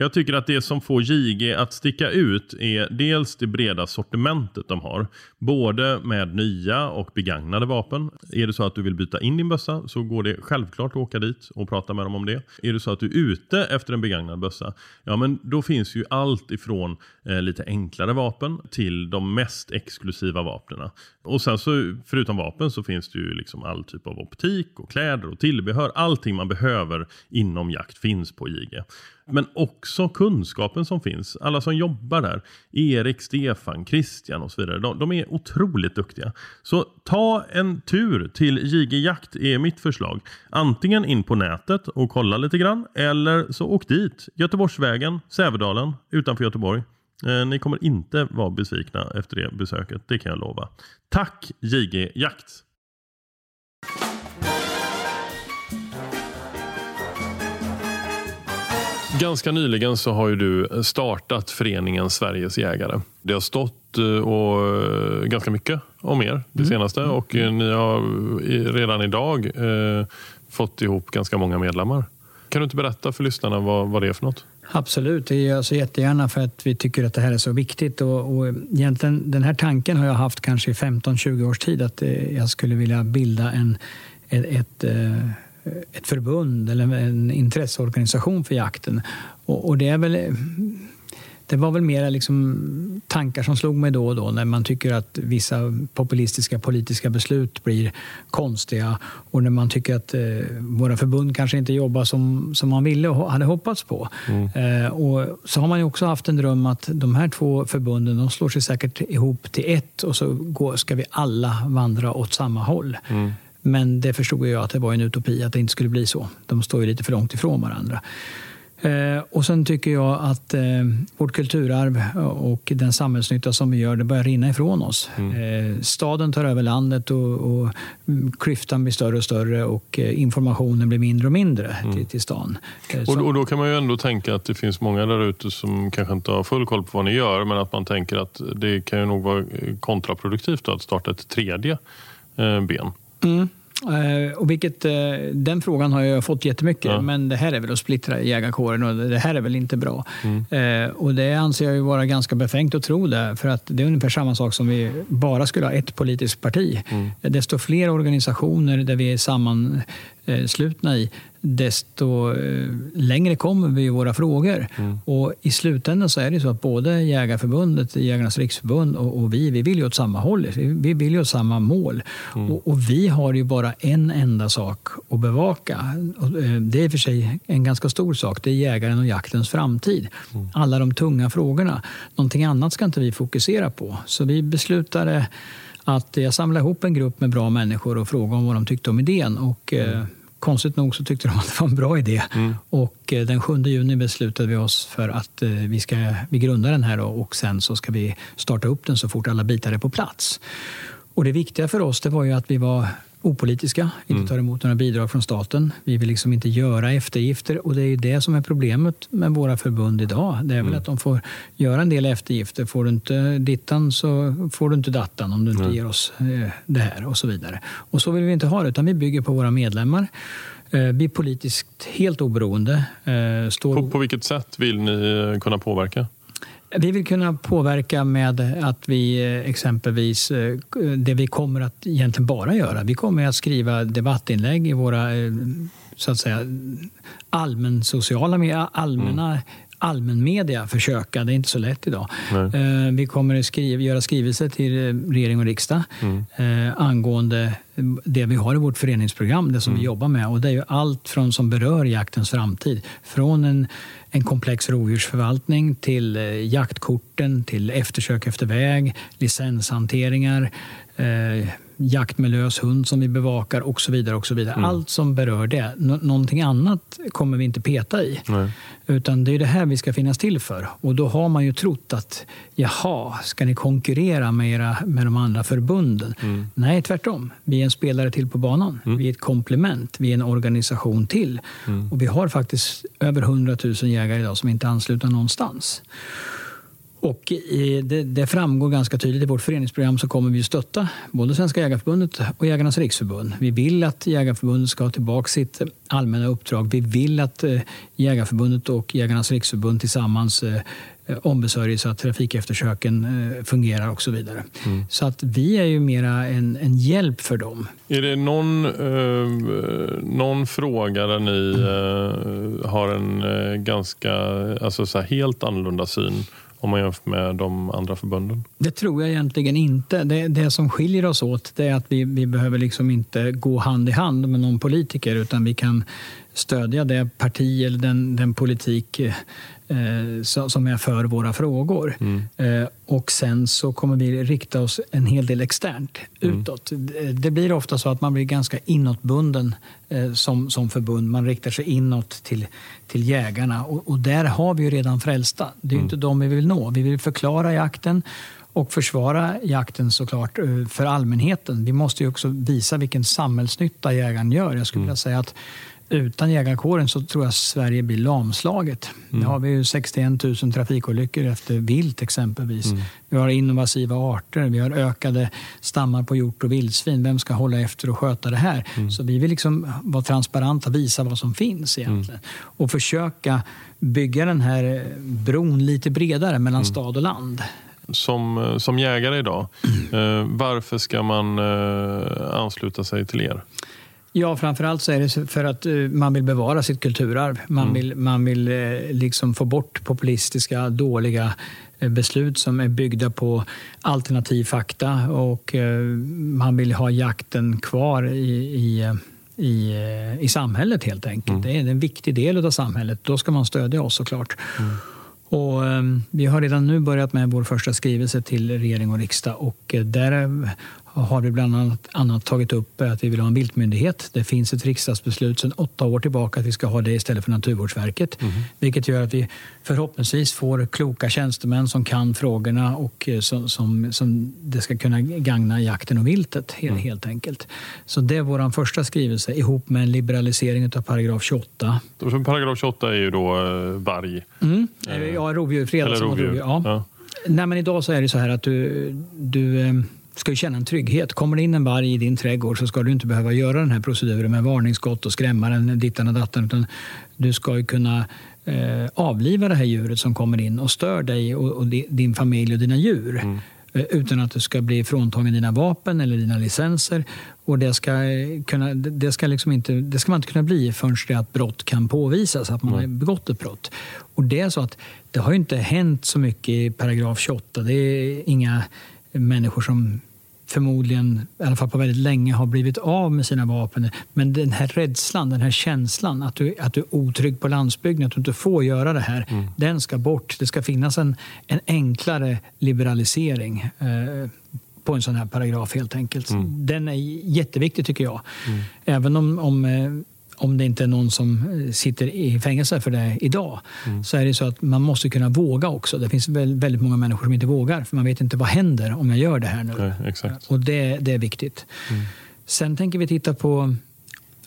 Jag tycker att det som får JG att sticka ut är dels det breda sortimentet de har. Både med nya och begagnade vapen. Är det så att du vill byta in din bössa så går det självklart att åka dit och prata med dem om det. Är det så att du är ute efter en begagnad bössa, ja men då finns ju allt ifrån eh, lite enklare vapen till de mest exklusiva vapnen. Och sen så förutom vapen så finns det ju liksom all typ av optik och kläder och tillbehör. Allting man behöver inom jakt finns på JG. Men också kunskapen som finns. Alla som jobbar där. Erik, Stefan, Christian och så vidare. De, de, är otroligt duktiga. Så ta en tur till JG Jakt är mitt förslag. Antingen in på nätet och kolla lite grann. Eller så åk dit. Göteborgsvägen, Sävedalen utanför Göteborg. Eh, ni kommer inte vara besvikna efter det besöket. Det kan jag lova. Tack JG Jakt! Ganska nyligen så har ju du startat föreningen Sveriges jägare. Det har stått eh, och, eh, ganska mycket om er det mm. senaste och mm. ni har redan idag eh, fått ihop ganska många medlemmar. Kan du inte berätta för lyssnarna vad, vad det är för något? Absolut, det gör jag så jättegärna för att vi tycker att det här är så viktigt. Och, och egentligen, den här tanken har jag haft kanske i 15-20 års tid att jag skulle vilja bilda en, ett, ett ett förbund eller en intresseorganisation för jakten. Och, och det är väl det var väl mer liksom tankar som slog mig då och då när man tycker att vissa populistiska politiska beslut blir konstiga och när man tycker att eh, våra förbund kanske inte jobbar som, som man ville och hade hoppats på. Mm. Eh, och så har man också haft en dröm att de här två förbunden de slår sig säkert ihop till ett och så går, ska vi alla vandra åt samma håll. Mm. Men det förstod jag att det var en utopi att det inte skulle bli så. De står ju lite för långt ifrån varandra. Eh, och sen tycker jag att eh, vårt kulturarv och den samhällsnytta som vi gör, det börjar rinna ifrån oss. Mm. Eh, staden tar över landet och, och klyftan blir större och större och informationen blir mindre och mindre mm. till, till stan. Och, och, då kan man ju ändå tänka att det finns många där ute som kanske inte har full koll på vad ni gör, men att man tänker att det kan ju nog vara kontraproduktivt att starta ett tredje ben. Mm. Eh, och vilket, eh, den frågan har jag fått jättemycket, ja. men det här är väl att splittra jägarkåren och det här är väl inte bra. Mm. Och det anser jag ju vara ganska befängt att tro det, för att det är ungefär samma sak som vi bara skulle ha ett politiskt parti. Mm. Desto fler organisationer där vi är sammanslutna i, desto eh, längre kommer vi i våra frågor. Mm. Och I slutändan så är det så att både Jägarförbundet, Jägarnas riksförbund och, och vi, vi vill ju åt samma håll. Vi vill ju åt samma mål. Mm. Och, och, vi har ju bara en enda sak att bevaka. Eh, det är för sig en ganska stor sak. Det är jägaren och jaktens framtid. Mm. Alla de tunga frågorna. Någonting annat ska inte vi fokusera på. Så vi beslutade att jag samlade ihop en grupp med bra människor och frågade om vad de tyckte om idén. Och, eh, mm konstigt nog så tyckte de att det var en bra idé. Mm. Och eh, den 7 juni beslutade vi oss för att eh, vi, ska, vi grundar den här och sen så ska vi starta upp den så fort alla bitar är på plats. Och det viktiga för oss det var ju att vi var opolitiska, inte mm. tar emot några bidrag från staten. Vi vill liksom inte göra eftergifter och det är ju det som är problemet med våra förbund idag. Det är väl mm. att de får göra en del eftergifter. Får du inte dittan så får du inte dattan om du inte mm. ger oss eh, det här och så vidare. Och så vill vi inte ha det utan vi bygger på våra medlemmar. Eh, vi är politiskt helt oberoende. Eh, står... På, på vilket sätt vill ni kunna påverka? Vi vill kunna påverka med att vi eh, exempelvis, eh, det vi kommer att egentligen bara göra, vi kommer att skriva debattinlägg i våra eh, så att säga allmän sociala, allmänna mm allmänmedia försöka. Det är inte så lätt idag. Nej. Vi kommer att skriva, göra skrivelser till regering och riksdag mm. angående det vi har i vårt föreningsprogram, det som mm. vi jobbar med. Och det är ju allt från som berör jaktens framtid. Från en en komplex rovdjursförvaltning till eh, jaktkorten, till eftersök efter väg, licenshanteringar, eh, jakt med lös hund som vi bevakar och så vidare. och så vidare. Mm. Allt som berör det. Nå någonting annat kommer vi inte peta i. Nej. Utan det är det här vi ska finnas till för. Och då har man ju trott att jaha, ska ni konkurrera med, era, med de andra förbunden? Mm. Nej, tvärtom. Vi är en spelare till på banan. Mm. Vi är ett komplement. Vi är en organisation till. Mm. Och vi har faktiskt över 100 000 jägare idag som inte är anslutna någonstans. Och det, det, framgår ganska tydligt i vårt föreningsprogram så kommer vi stötta både Svenska Jägareförbundet och Jägarnas riksförbund. Vi vill att Jägarförbundet ska ha tillbaka sitt allmänna uppdrag. Vi vill att eh, Jägarförbundet och Jägarnas riksförbund tillsammans eh, ombesörjer så att trafikeftersöken eh, fungerar och så vidare. Mm. Så att vi är ju mera en, en hjälp för dem. Är det någon, eh, någon fråga där ni eh, har en eh, ganska, alltså så helt annorlunda syn om man jämför med de andra förbunden? Det tror jag egentligen inte. Det, det som skiljer oss åt det är att vi, vi behöver liksom inte gå hand i hand med någon politiker utan vi kan stödja det parti eller den, den politik eh, som är för våra frågor. Mm. Eh, och sen så kommer vi rikta oss en hel del externt, mm. utåt. Det blir ofta så att man blir ganska inåtbunden eh, som, som förbund. Man riktar sig inåt till, till jägarna och, och där har vi ju redan frälsta. Det är mm. inte dem vi vill nå. Vi vill förklara jakten och försvara jakten såklart för allmänheten. Vi måste ju också visa vilken samhällsnytta jägaren gör. Jag skulle mm. vilja säga att utan jägarkåren så tror jag Sverige blir lamslaget. Mm. Nu har vi ju 61 000 trafikolyckor efter vilt exempelvis. Mm. Vi har invasiva arter, vi har ökade stammar på hjort och vildsvin. Vem ska hålla efter och sköta det här? Mm. Så vi vill liksom vara transparenta, visa vad som finns egentligen. Mm. Och försöka bygga den här bron lite bredare mellan mm. stad och land som, som jägare idag, mm. eh, varför ska man eh, ansluta sig till er? Ja, framförallt så är det för att uh, man vill bevara sitt kulturarv. Man mm. vill, man vill uh, liksom få bort populistiska, dåliga uh, beslut som är byggda på alternativ fakta och man vill ha jakten kvar i, i i, i samhället helt enkelt. Mm. Det är en viktig del av samhället. Då ska man stödja oss såklart. Mm. Och, vi har redan nu börjat med vår första skrivelse till regering och riksdag och där har vi bland annat, annat tagit upp att vi vill ha en viltmyndighet. Det finns ett riksdagsbeslut sedan åtta år tillbaka att vi ska ha det istället för Naturvårdsverket. Mm. Vilket gör att vi förhoppningsvis får kloka tjänstemän som kan frågorna och eh, som, som, som det ska kunna gagna jakten och viltet helt, mm. helt enkelt. Så det är vår första skrivelse ihop med en liberalisering av paragraf 28. Paragraf 28 är ju då eh, varg? Mm. Eh, ja, rovdjur. Eller rovdjur. rovdjur. Ja. Ja. Nej, men idag så är det så här att du, du ska ju känna en trygghet. Kommer det in en varg i din trädgård så ska du inte behöva göra den här proceduren med varningsskott och skrämma den dittan och dattan. Utan du ska ju kunna eh, avliva det här djuret som kommer in och stör dig och, och din familj och dina djur. Mm. Eh, utan att du ska bli fråntagen dina vapen eller dina licenser. Och det ska, kunna, det ska, liksom inte, det ska man inte kunna bli förrän det att brott kan påvisas, att man mm. har begått ett brott. Och det är så att det har inte hänt så mycket i paragraf 28. Det är inga människor som förmodligen, i alla fall på väldigt länge, har blivit av med sina vapen. Men den här rädslan, den här känslan att du, att du är otrygg på landsbygden, att du inte får göra det här, mm. den ska bort. Det ska finnas en, en enklare liberalisering eh, på en sån här paragraf helt enkelt. Mm. Den är jätteviktig tycker jag. Mm. Även om, om eh, om det inte är någon som eh, sitter i fängelse för det idag, mm. så är det så att man måste kunna våga också. Det finns väldigt många människor som inte vågar, för man vet inte vad händer om jag gör det här nu. Nej. Och det, det är viktigt. Mm. Sen tänker vi titta på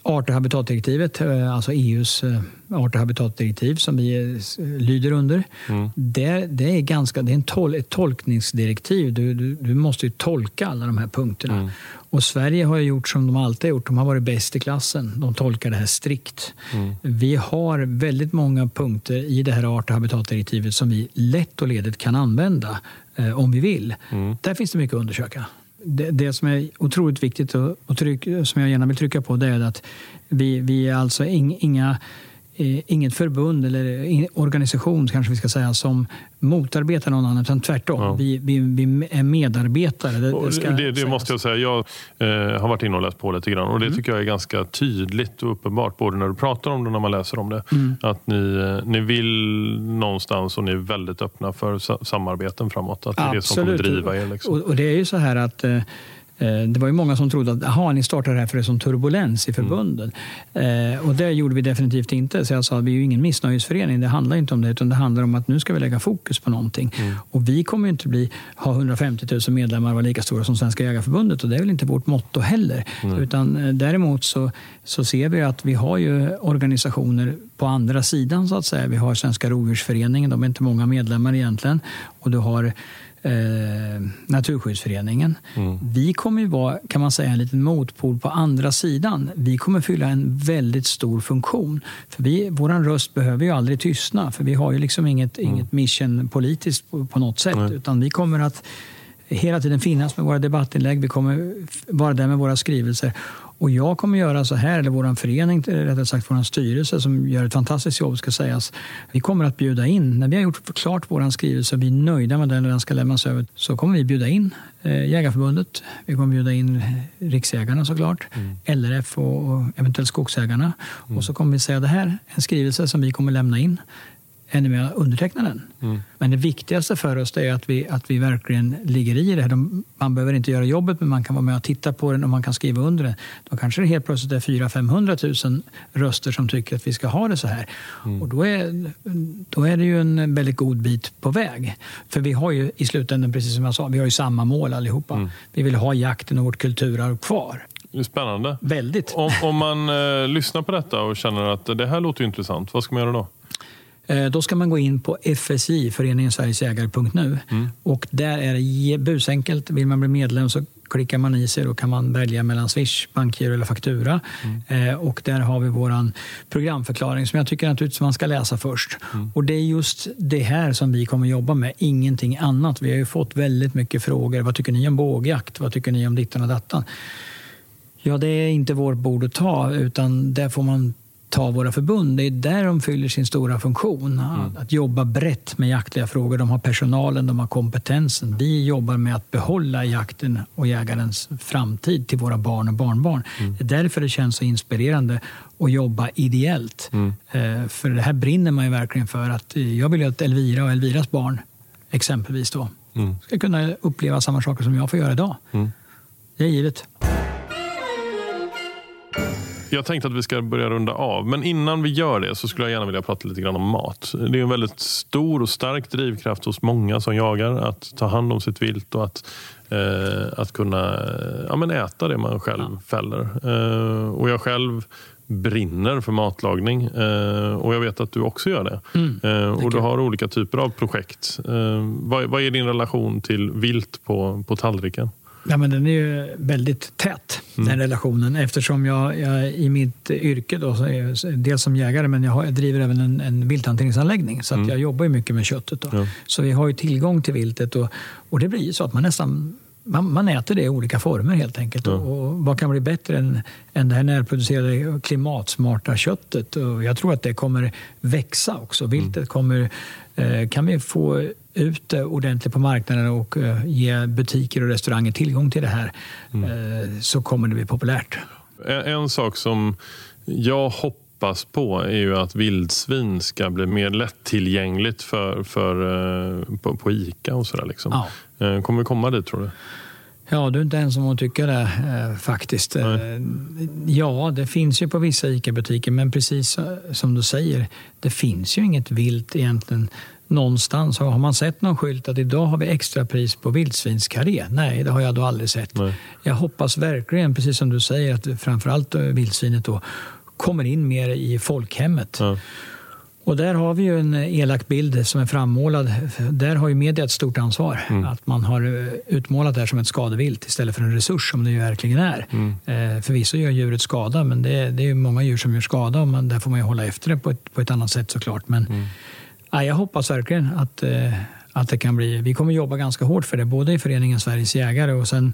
art och habitatdirektivet, eh, alltså EUs eh, art och habitatdirektiv som vi lyder under. Mm. Det, det, är ganska, det är en tol, ett tolkningsdirektiv. Du, du, du, måste ju tolka alla de här punkterna. Mm. Och Sverige har gjort som de alltid har gjort. De har varit bäst i klassen. De tolkar det här strikt. Mm. Vi har väldigt många punkter i det här art och habitatdirektivet som vi lätt och ledigt kan använda eh, om vi vill. Mm. Där finns det mycket att undersöka. Det, det som är otroligt viktigt och, och tryck, som jag gärna vill trycka på det är att vi, vi är alltså ing, inga Eh, inget förbund eller organisation kanske vi ska säga som motarbetar någon annan, utan tvärtom. Ja. Vi, vi, vi, är medarbetare. Det, det, det, måste jag säga. Jag eh, har varit inne och läst på lite grann och det mm. tycker jag är ganska tydligt och uppenbart både när du pratar om det och när man läser om det. Mm. Att ni, eh, ni vill någonstans och ni är väldigt öppna för samarbeten framåt. Att det är Absolut. det som kommer driva er. Liksom. Och, och, det är ju så här att eh, Eh, det var ju många som trodde att aha, ni startar det här för det är som turbulens i förbunden. Mm. Eh, och det gjorde vi definitivt inte. Så jag sa att vi är ju ingen missnöjesförening. Det handlar inte om det, utan det handlar om att nu ska vi lägga fokus på någonting. Mm. Och vi kommer inte bli, ha 150 000 medlemmar och vara lika stora som Svenska Jägareförbundet. Och det är väl inte vårt motto heller. Mm. Utan eh, däremot så, så ser vi att vi har ju organisationer på andra sidan så att säga. Vi har Svenska Rovdjursföreningen, de är inte många medlemmar egentligen. Och du har eh, Naturskyddsföreningen. Mm. Vi kommer ju vara kan man säga, en liten motpol på andra sidan. Vi kommer fylla en väldigt stor funktion. För vi, Vår röst behöver ju aldrig tystna, för vi har ju liksom inget, mm. inget mission politiskt på, på något sätt. Mm. Utan vi kommer att hela tiden finnas med våra debattinlägg. Vi kommer vara där med våra skrivelser. Och jag kommer göra så här, eller vår förening, rättare sagt vår styrelse som gör ett fantastiskt jobb ska sägas. Vi kommer att bjuda in, när vi har gjort klart vår skrivelse och vi är nöjda med den och den ska lämnas över, så kommer vi bjuda in eh, Jägarförbundet, vi kommer bjuda in Riksjägarna såklart, mm. LRF och eventuellt Skogsägarna. Mm. Och så kommer vi säga det här, en skrivelse som vi kommer lämna in ännu mer underteckna den. Mm. Men det viktigaste för oss är att vi, att vi verkligen ligger i det. De, man behöver inte göra jobbet, men man kan vara med och titta på den och man kan skriva under den. Då kanske det helt plötsligt är 400 000 röster som tycker att vi ska ha det så här. Mm. Och då är, då är det ju en väldigt god bit på väg. För vi har ju i slutändan, precis som jag sa, vi har ju samma mål allihopa. Mm. Vi vill ha jakten och vårt kulturarv kvar. Spännande. Väldigt. Om, om man eh, lyssnar på detta och känner att det här låter intressant, vad ska man göra då? Eh, då ska man gå in på FSI, Föreningen Sveriges Jägare.nu. Mm. Och där är det busenkelt. Vill man bli medlem så klickar man i sig. Då kan man välja mellan Swish, bankgiro eller faktura. Mm. Eh, och där har vi vår programförklaring som jag tycker naturligtvis man ska läsa först. Mm. Och det är just det här som vi kommer jobba med, ingenting annat. Vi har ju fått väldigt mycket frågor. Vad tycker ni om bågjakt? Vad tycker ni om dittan och dattan? Ja, det är inte vårt bord att ta, utan där får man ta våra förbund. Det är där de fyller sin stora funktion. Mm. Att jobba brett med jaktliga frågor. De har personalen, de har kompetensen. Vi jobbar med att behålla jakten och jägarens framtid till våra barn och barnbarn. Mm. Det är därför det känns så inspirerande att jobba ideellt. Mm. Eh, för det här brinner man ju verkligen för. att Jag vill ju att Elvira och Elviras barn exempelvis då, mm. ska kunna uppleva samma saker som jag får göra idag. Mm. Det är givet. Jag tänkte att vi ska börja runda av, men innan vi gör det så skulle jag gärna vilja prata lite grann om mat. Det är en väldigt stor och stark drivkraft hos många som jagar att ta hand om sitt vilt och att, eh, att kunna ja, men äta det man själv ja. fäller. Eh, och jag själv brinner för matlagning eh, och jag vet att du också gör det. Mm, eh, och du har olika typer av projekt. Eh, vad, vad, är din relation till vilt på, på tallriken? Ja, men den är ju väldigt tät, mm. den relationen. Eftersom jag, jag i mitt yrke, då, dels som jägare, men jag, har, jag driver även en, en vilthanteringsanläggning. Så mm. jag jobbar ju mycket med köttet. Ja. Så vi har ju tillgång till viltet. Och, och det blir ju så att man nästan man, man, äter det i olika former helt enkelt. Ja. Och, och, vad kan bli bättre än, än det här närproducerade klimatsmarta köttet? Och jag tror att det kommer växa också. Viltet mm. kommer... Eh, kan vi få ut det ordentligt på marknaden och eh, ge butiker och restauranger tillgång till det här mm. eh, så kommer det bli populärt. En, en sak som jag hoppas på är ju att vildsvin ska bli mer lättillgängligt för, för, eh, på, på Ica och sådär. Liksom. Ja. Kommer vi komma dit tror du? Ja, du är inte ensam om att tycka det eh, faktiskt. Nej. Ja, det finns ju på vissa ICA-butiker men precis som du säger, det finns ju inget vilt egentligen någonstans. Har man sett någon skylt att idag har vi extrapris på vildsvinskarré? Nej, det har jag då aldrig sett. Nej. Jag hoppas verkligen, precis som du säger, att framförallt vildsvinet då kommer in mer i folkhemmet. Ja. Och där har vi ju en elak bild som är frammålad. Där har ju media ett stort ansvar. Mm. Att man har eh, utmålat det här som ett skadevilt istället för en resurs som det ju verkligen är. Mm. Eh, förvisso gör djuret skada, men det, det är många djur som gör skada och man, där får man ju hålla efter det på ett, på ett annat sätt såklart. Men mm ja, jag hoppas verkligen att, eh, att det kan bli... Vi kommer jobba ganska hårt för det, både i föreningen Sveriges jägare och sen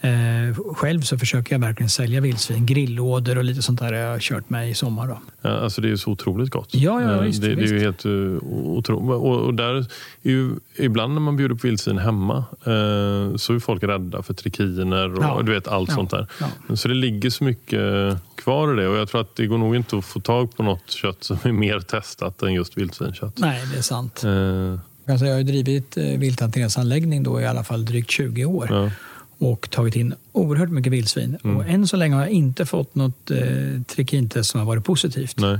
Eh, själv så försöker jag verkligen sälja vildsvin, grillådor och lite sånt där jag har kört med i sommar. Då. Ja, alltså det är så otroligt gott. Ja, ja visst, det, visst. det är ju helt uh, otroligt. Och, och, där är ju, ibland när man bjuder på vildsvin hemma uh, så är folk rädda för trikiner och ja. du vet allt ja. sånt där. Ja. Så det ligger så mycket kvar i det och jag tror att det går nog inte att få tag på något kött som är mer testat än just vildsvinskött. Nej, det är sant. Uh, jag har drivit vilthanteringsanläggning då i alla fall drygt 20 år och tagit in oerhört mycket vildsvin. Mm. Och än så länge har jag inte fått något eh, trikintest som har varit positivt. Nej.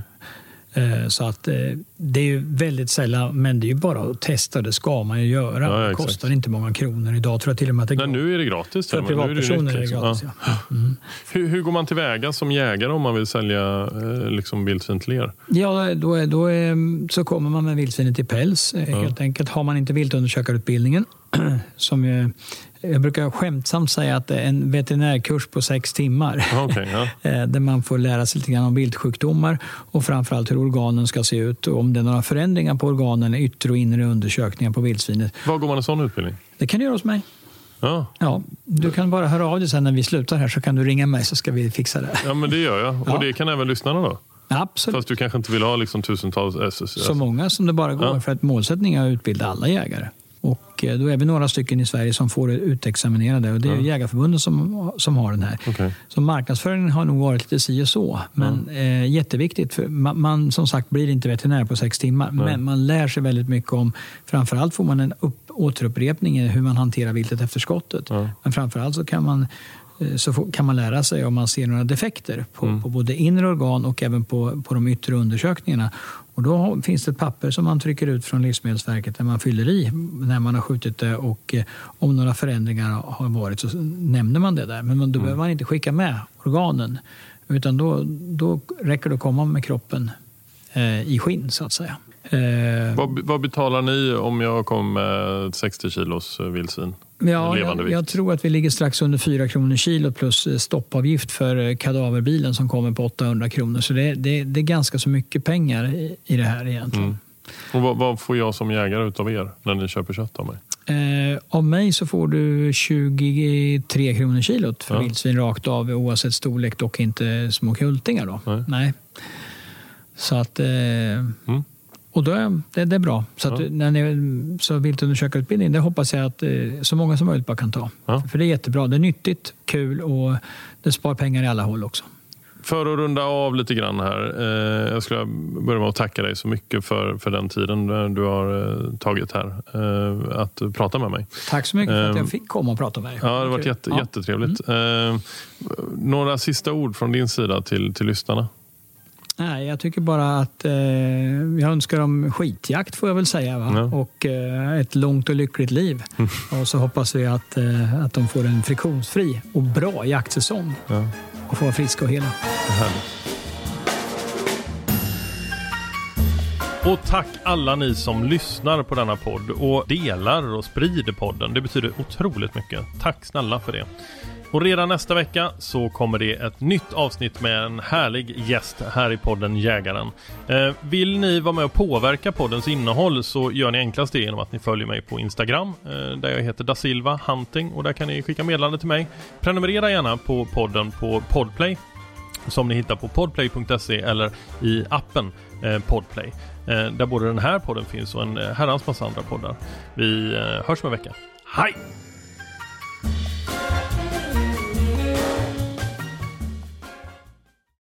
Eh, så att eh, det är ju väldigt sällan, men det är ju bara att testa. Det ska man ju göra. Ja, det kostar inte många kronor. Idag tror jag till och med att det Nej, nu är det gratis. För privatpersoner är det, gratis. Ja. Mm. Hur, hur, går man tillväga som jägare om man vill sälja eh, liksom vildsvin er? Ja, då, är, då är, så kommer man med vildsvinet i päls. Helt enkelt. Har man inte viltundersökarutbildningen som jag brukar skämtsamt säga att det är en veterinärkurs på sex timmar. Okay, ja. Eh, där man får lära sig lite grann om viltsjukdomar och framförallt hur organen ska se ut och om det är några förändringar på organen, yttre och inre undersökningar på vildsvinet. Var går man en sån utbildning? Det kan du göra hos mig. Ja. ja. Du kan bara höra av dig sen när vi slutar här så kan du ringa mig så ska vi fixa det. Ja, men det gör jag. Ja. Och det kan även lyssnarna då? Absolut. Fast du kanske inte vill ha liksom tusentals SS? Så många som det bara går. Ja. För att målsättningen är att utbilda alla jägare. Och eh, då är vi några stycken i Sverige som får det utexaminerade och det är ja. Jägarförbundet som, som har den här. Okay. Så marknadsföringen har nog varit lite si och så. Men ja. eh, jätteviktigt. För man, man, som sagt blir inte veterinär på sex timmar. Nej. Men man lär sig väldigt mycket om, framförallt får man en upp, återupprepning i hur man hanterar viltet efter skottet. Ja. Men framförallt så kan man så kan man lära sig om man ser några defekter på, mm. på både inre organ och även på, på de yttre undersökningarna. Och då finns det ett papper som man trycker ut från Livsmedelsverket där man fyller i när man har skjutit det och eh, om några förändringar har varit så nämner man det där. Men då mm. behöver man inte skicka med organen utan då, då räcker det att komma med kroppen eh, i skinn så att säga. Eh, vad, vad, betalar ni om jag kommer med 60 kilos vildsvin? Ja, jag, jag, tror att vi ligger strax under 4 kronor kilot plus eh, stoppavgift för eh, kadaverbilen som kommer på 800 kronor. Så det, det, det är ganska så mycket pengar i, i det här egentligen. Mm. Och vad, vad, får jag som jägare av er när ni köper kött av mig? Eh, av mig så får du 23 kronor kilot för ja. vildsvin rakt av oavsett storlek, dock inte små kultingar. Då. Nej. Nej. Så att... Eh, mm. Och då är, det, det är bra. Så, att, ja. när ni, så viltundersökarutbildning, det hoppas jag att eh, så många som möjligt bara kan ta. Ja. För det är jättebra. Det är nyttigt, kul och det spar pengar i alla håll också. För att runda av lite grann här. Eh, jag skulle börja med att tacka dig så mycket för, för den tiden du har eh, tagit här. Att prata med mig. Tack så mycket för att jag fick komma och prata med dig. Ja, det har varit jätte, ja. jättetrevligt. Mm. några sista ord från din sida till, till lyssnarna? Nej, jag tycker bara att eh, jag önskar dem skitjakt får jag väl säga. Va? Ja. Och eh, ett långt och lyckligt liv. Mm. Och så hoppas vi att, eh, att de får en friktionsfri och bra jaktsäsong. Ja. Och får vara friska och hela. Och tack alla ni som lyssnar på denna podd och delar och sprider podden. Det betyder otroligt mycket. Tack snälla för det. Och redan nästa vecka så kommer det ett nytt avsnitt med en härlig gäst här i podden Jägaren. Eh, vill ni vara med och påverka poddens innehåll så gör ni enklast det genom att ni följer mig på Instagram eh, där jag heter da Silva Hunting och där kan ni skicka meddelande till mig. Prenumerera gärna på podden på Podplay som ni hittar på podplay.se eller i appen eh, Podplay. Eh, där både den här podden finns och en eh, herrans massa andra poddar. Vi eh, hörs om en vecka. Hej!